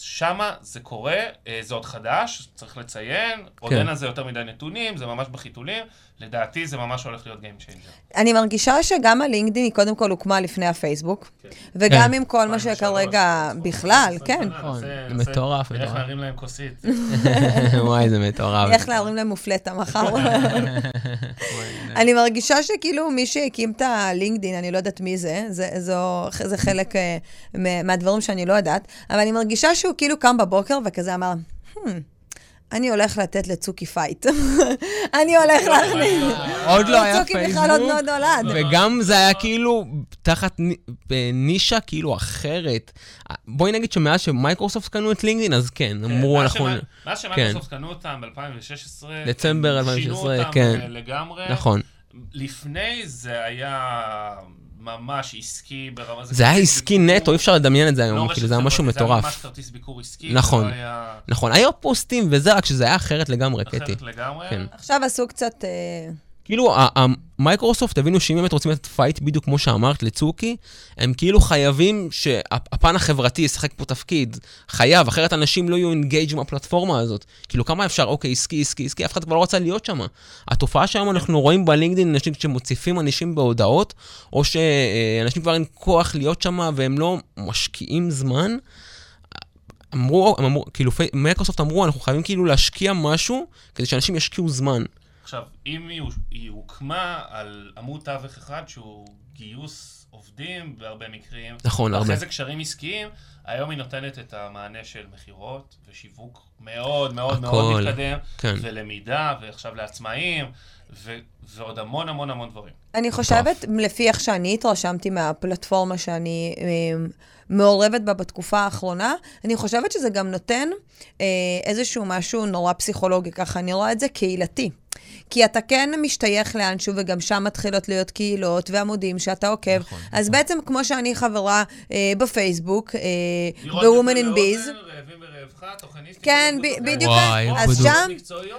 שמה זה קורה, אה, זה עוד חדש, צריך לציין, עוד כן. אין על זה יותר מדי נתונים, זה ממש בחיתולים, לדעתי זה ממש הולך להיות Game Changer. אני מרגישה שגם הלינקדאין היא קודם כל הוקמה לפני הפייסבוק, וגם כן. עם כל מה שכרגע בכלל, כן. נכון, זה מטורף, מטורף. להרים להם כוסית. וואי, זה מטורף. איך להרים להם מופלטה מחר. אני מרגישה שכאילו מי שהקים את הלינקדין, אני לא יודעת מי זה, זה, חלק אה, מהדברים שאני לא יודעת, אבל אני מרגישה שהוא כאילו קם בבוקר וכזה אמר, "Hmm, אני הולך לתת לצוקי fight. אני הולך להכניס... עוד לא היה צוקי בכלל עוד פייסבוק, לא נולד. וגם זה היה כאילו תחת ני- נישה כאילו אחרת. בואי נגיד שמאז שמייקרוסופט קנו את לינקדאין, אז כן, אמרו מאז אנחנו... מאז שמייקרוסופט קנו אותם ב-2016, דצמבר שינו 2016, אותם כן. אה, לגמרי. נכון. לפני זה היה ממש עסקי ברמה... זה היה כרטיס עסקי ביקור, נטו, אי אפשר לדמיין את זה לא היום, רשת כאילו זה היה משהו חברתית, זה היה ממש מטורף. כרטיס ביקור עסקי. נכון. זה לא היה נכון, היה פוסטים וזה, רק שזה היה אחרת לגמרי, קטי. אחרת לגמרי. כן. עכשיו עשו קצת... אה, כאילו, מייקרוסופט הבינו שאם באמת רוצים לתת fight בדיוק כמו שאמרת לצוקי, הם כאילו חייבים שהפן החברתי ישחק פה תפקיד. חייב, אחרת אנשים לא יהיו engaged עם הפלטפורמה הזאת. כאילו, כמה אפשר, אוקיי, עסקי, עסקי, עסקי, אף אחד כבר לא רצה להיות שם. התופעה שהיום אנחנו רואים בלינקדאין, אנשים שמוציפים אנשים בהודעות, או שאנשים כבר אין כוח להיות שם והם לא משקיעים זמן. אמרו, אמרו, כאילו, מייקרוסופט אמרו, אנחנו חייבים כאילו להשקיע משהו כדי שאנשים ישקיעו זמן. עכשיו, אם היא, היא הוקמה על עמוד תווך אחד שהוא גיוס עובדים בהרבה מקרים, נכון, הרבה. ואחרי זה קשרים עסקיים, היום היא נותנת את המענה של מכירות ושיווק מאוד מאוד מאוד הכל, מתקדם, כן. ולמידה, ועכשיו לעצמאים, ו- ועוד המון המון המון דברים. אני חושבת, לפי איך שאני התרשמתי מהפלטפורמה שאני אה, מעורבת בה בתקופה האחרונה, אני חושבת שזה גם נותן אה, איזשהו משהו נורא פסיכולוגי, ככה אני רואה את זה קהילתי. כי אתה כן משתייך לאנשהו, וגם שם מתחילות להיות קהילות ועמודים שאתה עוקב. נכון, אז בעצם, כמו שאני חברה אה, בפייסבוק, אה, זה in לאוזן, כן. בדיוק, אז שם-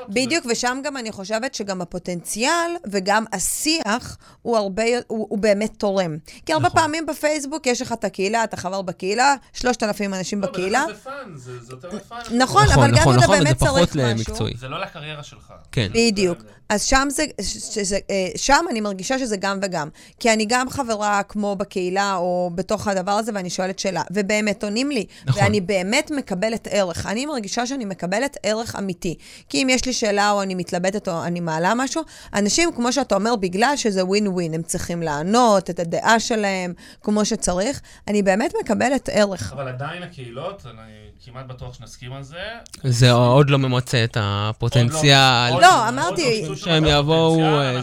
בדיוק, ושם גם אני חושבת שגם הפוטנציאל וגם השיח הוא הרבה, הוא, הוא באמת תורם. כי הרבה נכון. פעמים בפייסבוק יש לך את הקהילה, אתה חבר בקהילה, שלושת אלפים אנשים לא, בקהילה. בדרך כלל זה fun, זה יותר ל fun. נכון, נכון, אבל גם נכון, אם אתה נכון, באמת צריך משהו... למקצועי. זה לא לקריירה שלך. כן. בדיוק. אז שם זה, שזה, אה, שם אני מרגישה שזה גם וגם. כי אני גם חברה כמו בקהילה או בתוך הדבר הזה, ואני שואלת שאלה. ובאמת עונים לי. נכון. ואני באמת מקבלת ערך. אני מרגישה שאני מקבלת ערך אמיתי. כי אם יש לי שאלה או אני מתלבטת או אני מעלה משהו, אנשים, כמו שאתה אומר, בגלל שזה ווין ווין, הם צריכים לענות את הדעה שלהם כמו שצריך, אני באמת מקבלת ערך. אבל עדיין הקהילות, אני כמעט בטוח שנסכים על זה. זה עוד לא ממצה את הפוטנציאל. עוד לא, עוד אמרתי- לא שהם יבואו, אה,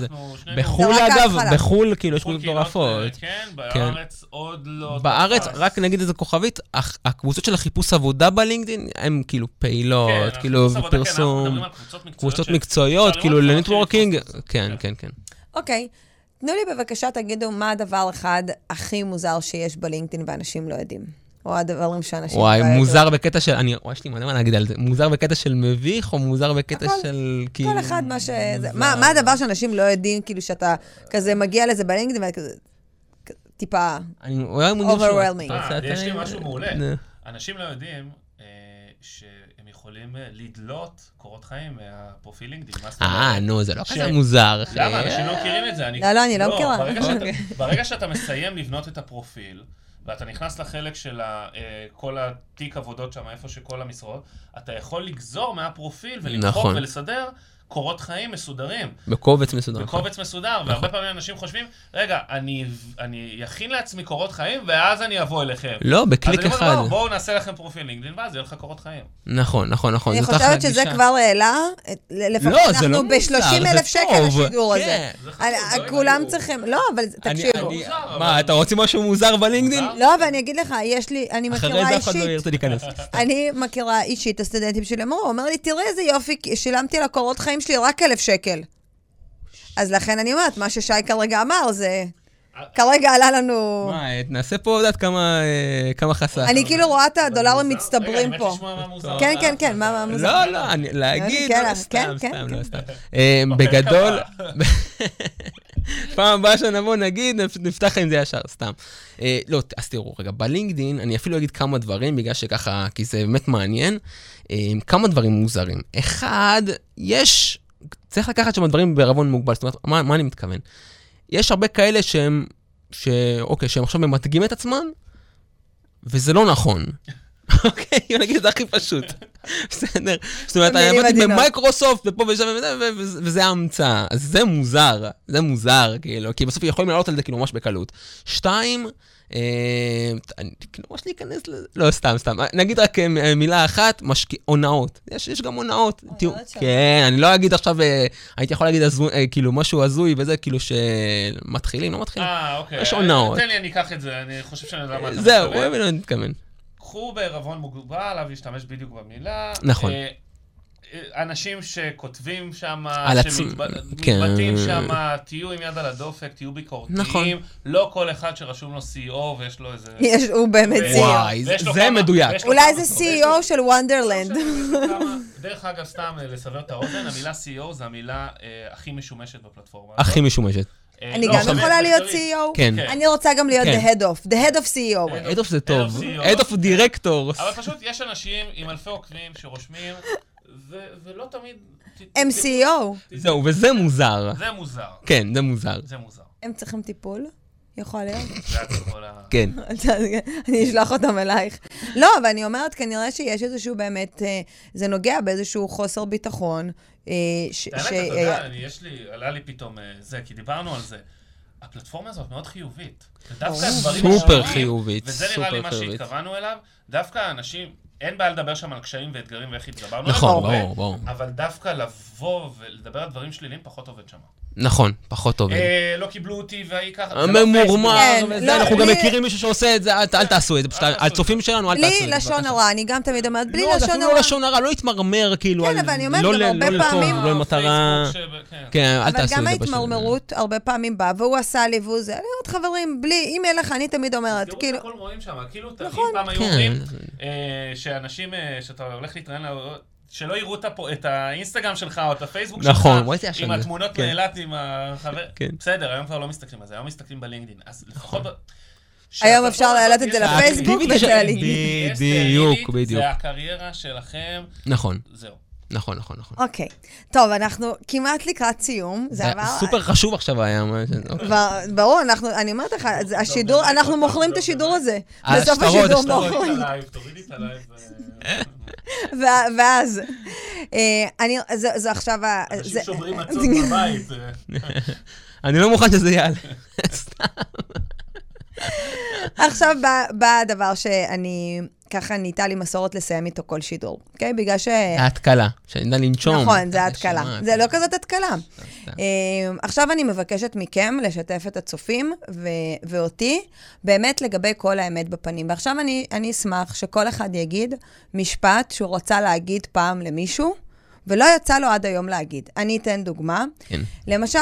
בחו"ל, אגב. בחו"ל, כאילו, יש קבוצות קהילות, מטורפות. כן, בארץ עוד לא... בארץ. רק נגיד איזה כוכבית, הקבוצות של החיפוש עבודה בלינקדאין, הן כאילו פעילות, כן, כאילו, כן, על קבוצות מקצועיות כאילו, לנטוורקינג, כן, כן. כן, כן. אוקיי, תנו לי בבקשה, תגידו מה הדבר אחד הכי מוזר שיש בלינקדאין ואנשים לא יודעים. או הדברים שאנשים... וואי, לא. מוזר בקטע של, אני, וואי, יש לי מלא מה להגיד על זה, מוזר בקטע של מביך, או מוזר בקטע הכל- של, כאילו... כל אחד מה ש... זה- מה מה הדבר שאנשים לא יודעים, כאילו, שאתה כזה מגיע לזה בלינקדאין ואתה כזה... טיפה... אני אולי מגניב שהוא- אה, יש לי משהו מעולה. אנשים לא יודעים אה, שהם יכולים אה, לדלות קורות חיים מהפרופיל לינקדאין. אה? נו, זה לא כזה מוזר. למה? אנשים לא מכירים את זה. לא, לא, אני לא מכירה. ברגע שאתה- אוקיי. ברגע שאתה מסיים לבנות את הפרופיל, ואתה נכנס לחלק של ה- אה, כל התיק עבודות שם, איפה שכל המשרות, אתה יכול לגזור מהפרופיל ולמחוק נכון. ולסדר קורות חיים מסודרים. בקובץ מסודר. בקובץ מסודר, והרבה פעמים אנשים חושבים, רגע, אני, אני אכין לעצמי קורות חיים, ואז אני אבוא אליכם. לא, בקליק אז אני אחד. אומר, "לא, בואו נעשה לכם פרופיל לינקדאין, ואז יהיה לך קורות חיים. נכון, נכון, נכון. אני חושבת שזה גישה. כבר העלה, את- לפחות לא, זה לא אנחנו מוזר, ב-30 זה אלף שקל טוב. השידור הזה. כן. זה חשוב, אני- לא כולם. צריכים, לא, אבל אני- תקשיבו. אני- אבל- מה, אתה רוצה משהו מוזר בלינקדאין? לא, ואני אגיד לך, יש לי, אני אחרי מכירה זה אף אחד לא אישית, ירצה להיכנס. אני מכירה אישית, הסטודנטים שלי אמרו, הוא אומר לי, תראה איזה יופי, שילמתי על הקורות חיים שלי רק אלף שקל. אז לכן אני אומרת, מה ששי כרגע אמר זה... כרגע עלה לנו... מה, נעשה פה, יודעת כמה אה, כמה חסך. אני כאילו רואה את הדולרים רגע, מצטברים פה. לשמוע מה מוזר. כן, כן, כן, מה מוזר? לא, לא, אני- להגיד, כן, לא, סתם, כן, סתם, כן. לא סתם. אה, בגדול, פעם הבאה שנבוא נגיד, נפ- נפתח עם זה ישר, סתם. אה, לא, אז תראו, רגע, בלינקדין, אני אפילו אגיד כמה דברים, בגלל שככה, כי זה באמת מעניין, כמה דברים מוזרים. אחד, יש, צריך לקחת שם דברים בערבון מוגבל, זאת אומרת, מה, מה אני מתכוון? יש הרבה כאלה שהם, ש... אוקיי, שהם עכשיו ממתגים את עצמם, וזה לא נכון. אוקיי, בוא נגיד זה הכי פשוט. בסדר. זאת אומרת, אני עבדתי. במייקרוסופט ופה ושם וזה, המצאה. אז זה מוזר, זה מוזר, כאילו, כי בסוף יכולים לעלות על זה כאילו ממש בקלות. שתיים, כאילו ממש להיכנס לזה, לא, סתם, סתם. נגיד רק אה, מילה אחת, הונאות. יש, יש גם הונאות. שם. כן, אני לא אגיד עכשיו, אה, הייתי יכול להגיד אה, כאילו משהו הזוי וזה, כאילו שמתחילים, לא מתחילים. אה, אוקיי. יש הונאות. תן לי, אני אקח את זה, אני חושב שאני יודע מה אתה זהו, מתכוון. אני מתכוון. קחו בערבון מוגבל, עליו להשתמש בדיוק במילה. נכון. אנשים שכותבים שם, עצמם, כן. שמתבטאים שם, תהיו עם יד על הדופק, תהיו ביקורתיים. נכון. לא כל אחד שרשום לו CEO ויש לו איזה... יש, הוא באמת CEO. וואי, זה כמה- מדויק. אולי זה CEO של וונדרלנד. דרך אגב, סתם אה, לסבר את האוזן, המילה CEO זה המילה אה, הכי משומשת בפלטפורמה. הכי משומשת. אה, אני לא, גם יכולה להיות. CEO. כן. כן. אני רוצה גם להיות כן. the head of, the head of CEO. Head of זה טוב. Head of CEO. Head of Directors. אבל פשוט יש אנשים עם אלפי עוקבים שרושמים, ולא תמיד... CEO. זהו, וזה מוזר. זה מוזר. כן, זה מוזר. זה מוזר. הם צריכים טיפול? יכול להיות. כן. אני אשלח אותם אלייך. לא, אבל אני אומרת, כנראה שיש איזשהו באמת, אה, זה נוגע באיזשהו חוסר ביטחון. אה, האמת, אתה אה, יודע, אני- יש לי, עלה לי פתאום אה, זה, כי דיברנו על זה. הפלטפורמה הזאת מאוד חיובית. ודווקא הדברים סופר חיובית, וזה נראה לי סופר מה חיובית. שהתכוונו אליו, דווקא אנשים, אין בעיה לדבר שם על קשיים ואתגרים ואיך התגברנו. נכון, ברור, ברור. אבל דווקא לבוא ולדבר על דברים שליליים פחות עובד שם. נכון, פחות טוב. אה, לא קיבלו אותי והיא ככה. זה לא ממורמר, כן, לא, אנחנו גם מכירים מישהו שעושה את זה, אל תעשו את זה, פשוט אל תעשו את הצופים שלנו, אל תעשו את זה. בלי לשון. הרע, אני גם תמיד אומרת, בלי לא, לשון אפילו הרע. לא לשון הרע, לא להתמרמר, כאילו, כן, אבל אני אומרת, לא גם הרבה לטוב, פעמים- לא למטרה... כן. כן, אל אבל תעשו את גם זה. פשוט. ההתמרמרות הרבה פעמים באה, והוא עשה לי והוא זה. אני אומרת, חברים, בלי, אם אין לך, אני תמיד אומרת, תראו כאילו, את הכל רואים שם, כאילו, אם נכון. פעם היו כן. אומרים אה, שאנשים, אה, שאתה הולך להתראיין, לה- שלא יראו את הפו- את האינסטגרם שלך או את הפייסבוק שלך, נכון, וואי, זה עם. התמונות כן. מאילת עם החבר, כן. בסדר, היום כבר לא מסתכלים על זה, היום מסתכלים בלינקדאין, אז לפחות... ב- היום אפשר להעלות את זה לפייסבוק יש- וללינקדאין. בדיוק, בדיוק. זה הקריירה שלכם, נכון, זהו. נכון, נכון, נכון. אוקיי. טוב, אנחנו כמעט לקראת סיום. זה עבר... סופר חשוב עכשיו היה. אוקיי. ברור, אנחנו, אני אומרת לך, השידור, באמת, אנחנו טוב, מוכרים את טוב, השידור. הזה. השטרות, בסוף השידור מוכרים. את ה live, תורידי את ה live. אה, ואז, אה, אני, זה זה עכשיו, ה- אנשים שומרים מצות בבית. אה. אני לא מוכן שזה יעלה. עכשיו בא- בא הדבר שאני, ככה נהייתה לי מסורת לסיים איתו כל שידור, אוקיי? בגלל ש... ההתקלה, שאני יודע לנשום. נכון, זה התקלה. נשמה, זה לא כזאת התקלה. אה, עכשיו אני מבקשת מכם לשתף את הצופים ואותי באמת לגבי כל האמת בפנים. ועכשיו אני, אני אשמח שכל אחד יגיד משפט שהוא רצה להגיד פעם למישהו, ולא יצא לו עד היום להגיד. אני אתן דוגמה. כן. למשל,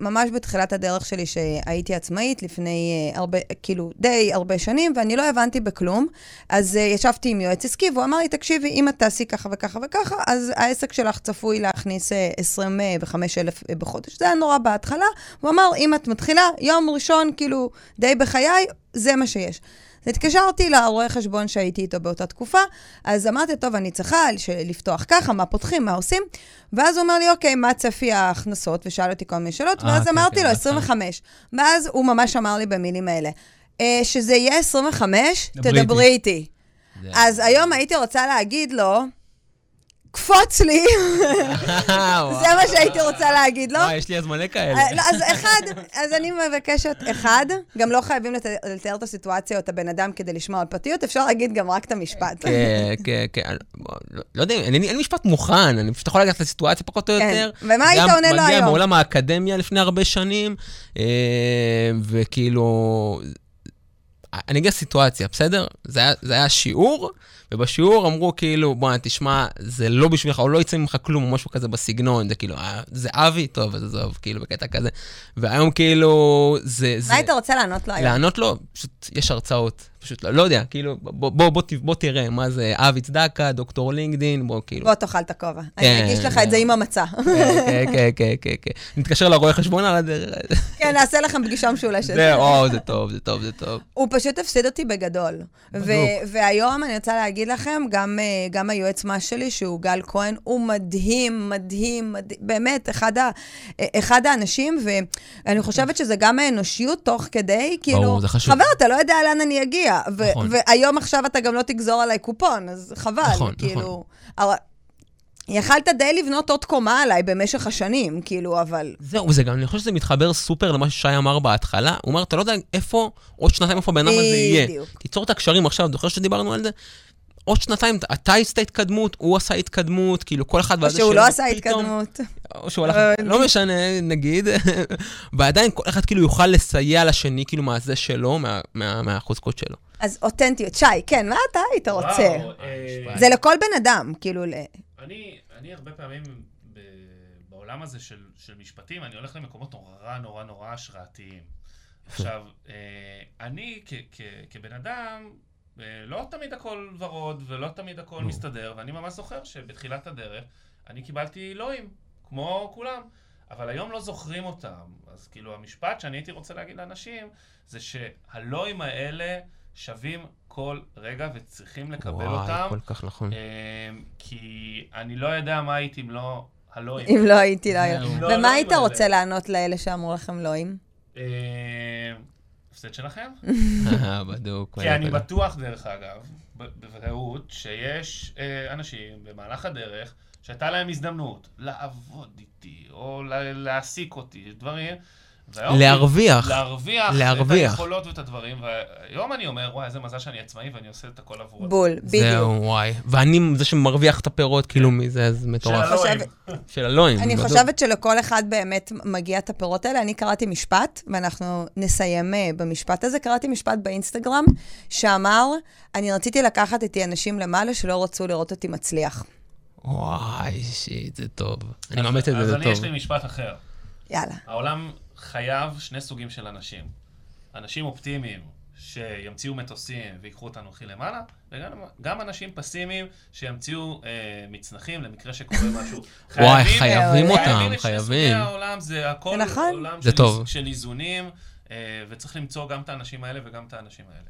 ממש בתחילת הדרך שלי שהייתי עצמאית, לפני uh, הרבה, כאילו, די הרבה שנים, ואני לא הבנתי בכלום, אז uh, ישבתי עם יועץ עסקי, והוא אמר לי, תקשיבי, אם את תעשי ככה וככה וככה, אז העסק שלך צפוי להכניס uh, 25,000 uh, בחודש. זה היה נורא בהתחלה. הוא אמר, אם את מתחילה, יום ראשון, כאילו, די בחיי, זה מה שיש. אז התקשרתי לרואה חשבון שהייתי איתו באותה תקופה, אז אמרתי, טוב, אני צריכה לפתוח ככה, מה פותחים, מה עושים? ואז הוא אומר לי, אוקיי, מה צפי ההכנסות? ושאל אותי כל מיני שאלות, אה, ואז כן, אמרתי כן, לו, בהתחלה. 25. ואז הוא ממש אמר לי במילים האלה, "אה, שזה יהיה 25, דברי תדברי איתי. זה- אז היום הייתי רוצה להגיד לו, קפוץ לי, זה מה שהייתי רוצה להגיד לו. וואי, יש לי אז מלא כאלה. אה, לא, אז אחד, אז אני מבקשת, אחד, גם לא חייבים לת- לתאר את הסיטואציה או את הבן אדם כדי לשמור על פרטיות, אפשר להגיד גם רק את המשפט. כן, כן, כן. לא- לא יודע, אין משפט מוכן, אני פשוט יכול לקחת את הסיטואציה פחות או כן. יותר. ומה היית עונה לו מגיע היום? מעולם האקדמיה לפני הרבה שנים, אה, וכאילו... אני אגיד סיטואציה, בסדר? זה היה שיעור, ובשיעור אמרו כאילו, בוא'נה, תשמע, זה לא בשבילך, או לא יצא ממך כלום, או משהו כזה בסגנון, זה כאילו, אה, זה אבי? טוב, אז עזוב, כאילו, בקטע כזה. והיום כאילו, זה... מה היית רוצה לענות לו היום? לענות לו, פשוט יש הרצאות, פשוט לא, לא יודע, כאילו, בוא, בוא, בוא, בוא תראה מה זה אבי צדקה, דוקטור לינקדין, בוא, כאילו. בוא תאכל את הכובע. כן, אני אגיש לך את זה עם המצע. כן, כן, כן, כן, כן. נתקשר לרואה חשבון על הדרך. כן, נעשה לכם פגישה משולשת. זה, או, זה טוב, זה טוב, זה טוב. הוא פשוט הפסיד אותי בגדול. והיום אני רוצה להגיד לכם, גם, אה, גם היועץ מס שלי, שהוא גל כהן, הוא מדהים, מדהים, מדהים, באמת, אחד, ה- אה, אחד האנשים, ואני חושבת שזה גם האנושיות תוך כדי, כאילו, ברור, זה חשוב. חבר, אתה לא יודע לאן אני אגיע. ו- נכון. והיום עכשיו אתה גם לא תגזור עליי קופון, אז חבל, נכון, כאילו. הר- יכלת די לבנות עוד קומה עליי במשך השנים, כאילו, אבל... זהו, וזה גם, אני חושב שזה מתחבר סופר למה ששי אמר בהתחלה. הוא אומר, אתה לא יודע איפה, עוד שנתיים איפה הבן אדם הזה יהיה. בדיוק. תיצור את הקשרים עכשיו, זוכר שדיברנו על זה? עוד שנתיים, אתה עשית התקדמות, הוא עשה התקדמות, כאילו כל אחד... או שהוא לא עשה פתאום- התקדמות. או שהוא הלך, אה, לא משנה, נגיד, ועדיין כל אחד כאילו יוכל לסייע לשני, כאילו מהזה שלו, מה- מה- מהחוזקות שלו. אז אותנטיות. שי, כן, מה אתה היית רוצה? וואו, אה, זה לכל בן אדם, כאילו, ל... אני, אני הרבה פעמים ב, בעולם הזה של, של משפטים, אני הולך למקומות נורא נורא נורא השראתיים. עכשיו, אה, אני כ, כ, כבן אדם, אה, לא תמיד הכל ורוד ולא תמיד הכל נו. מסתדר, ואני ממש זוכר שבתחילת הדרך אני קיבלתי אלוהים, כמו כולם. אבל היום לא זוכרים אותם. אז כאילו, המשפט שאני הייתי רוצה להגיד לאנשים, זה שהלואים האלה שווים כל רגע וצריכים לקבל אותם. וואי, כל כך נכון. אמ, כי אני לא יודע מה הייתי אם לא הלואים. אם לא הייתי. אם לא ומה היית. רוצה לענות לאלה שאמרו לכם לואים? הפסד שלכם? בדוק. כי אני. בטוח, דרך אגב, ב- בוודאות, שיש אה, אנשים במהלך הדרך שהייתה להם הזדמנות לעבוד איתי, או להעסיק אותי, דברים. והיום- להרוויח. להרוויח. את להרוויח. היכולות ואת הדברים. והיום אני אומר, וואי, איזה מזל שאני עצמאי ואני עושה את הכל עבור בול, בדיוק. זהו, וואי. ואני זה שמרוויח את הפירות, כאילו, מזה, זה של מטורף. הלואים. של אלוהים. אני. חושבת שלכל אחד באמת מגיע את הפירות האלה. אני קראתי משפט, ואנחנו נסיים אה, במשפט הזה. קראתי משפט באינסטגרם, שאמר, אני רציתי לקחת איתי אנשים למעלה שלא רצו לראות אותי מצליח. וואי, שיט, זה טוב. אני אז- מאמץ את זה, אז זה אני, יש טוב. לי משפט אחר. יאללה. העולם חייב שני סוגים של אנשים. אנשים אופטימיים שימציאו מטוסים ויקחו אותנו הכי למעלה, וגם גם אנשים פסימיים שימציאו אה, מצנחים למקרה שקורה משהו. וואי, חייבים- חייבים אותם, חייבים חייבים. העולם, זה הכל נכון. עולם זה של, של איזונים, אה, וצריך למצוא גם את האנשים האלה וגם את האנשים האלה.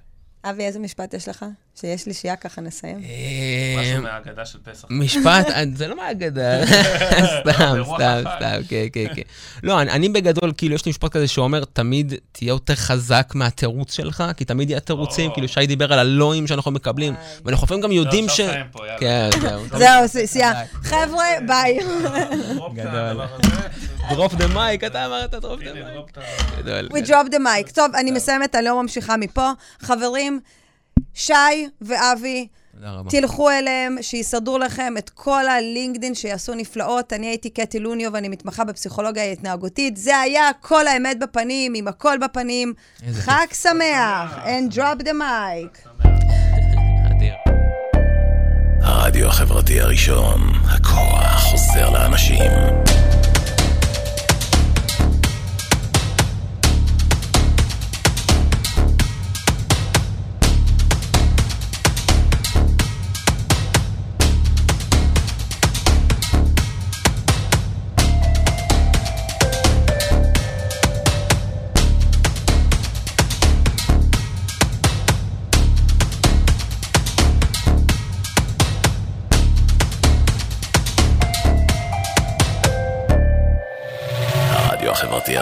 אבי, איזה משפט יש לך? שיש לי שיעה ככה נסיים. אה, משהו מהאגדה של פסח. משפט, אה, זה לא מהאגדה, סתם, סתם. סתם, כן, כן, כן. לא, אני, בגדול, כאילו, יש לי משפט כזה שאומר, תמיד תהיה יותר חזק מהתירוץ שלך, כי תמיד יהיה תירוצים. כאילו, שי דיבר על הלא-ים שאנחנו מקבלים, ואנחנו לפעמים גם יודעים לא, ש... פה, יאללה. כן, זהו. See ya. חבר'ה, ביי. גדול. Drop the mic, אתה אמרת drop the mic. We drop the mic. טוב, אני מסיימת, אני לא ממשיכה מפה. חברים, שי ואבי. תלכו אליהם, שיסדרו לכם את כל הלינקדין, שיעשו נפלאות. אני הייתי קטי לוניו ואני מתמחה בפסיכולוגיה התנהגותית. זה היה כל האמת בפנים, עם הכל בפנים. חג שמח, and drop the mic. הרדיו החברתי הראשון, הכוח חוזר לאנשים.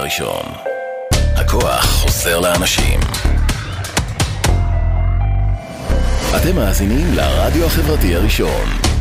הראשון, הכוח חוזר לאנשים. אתם מאזינים לרדיו החברתי הראשון.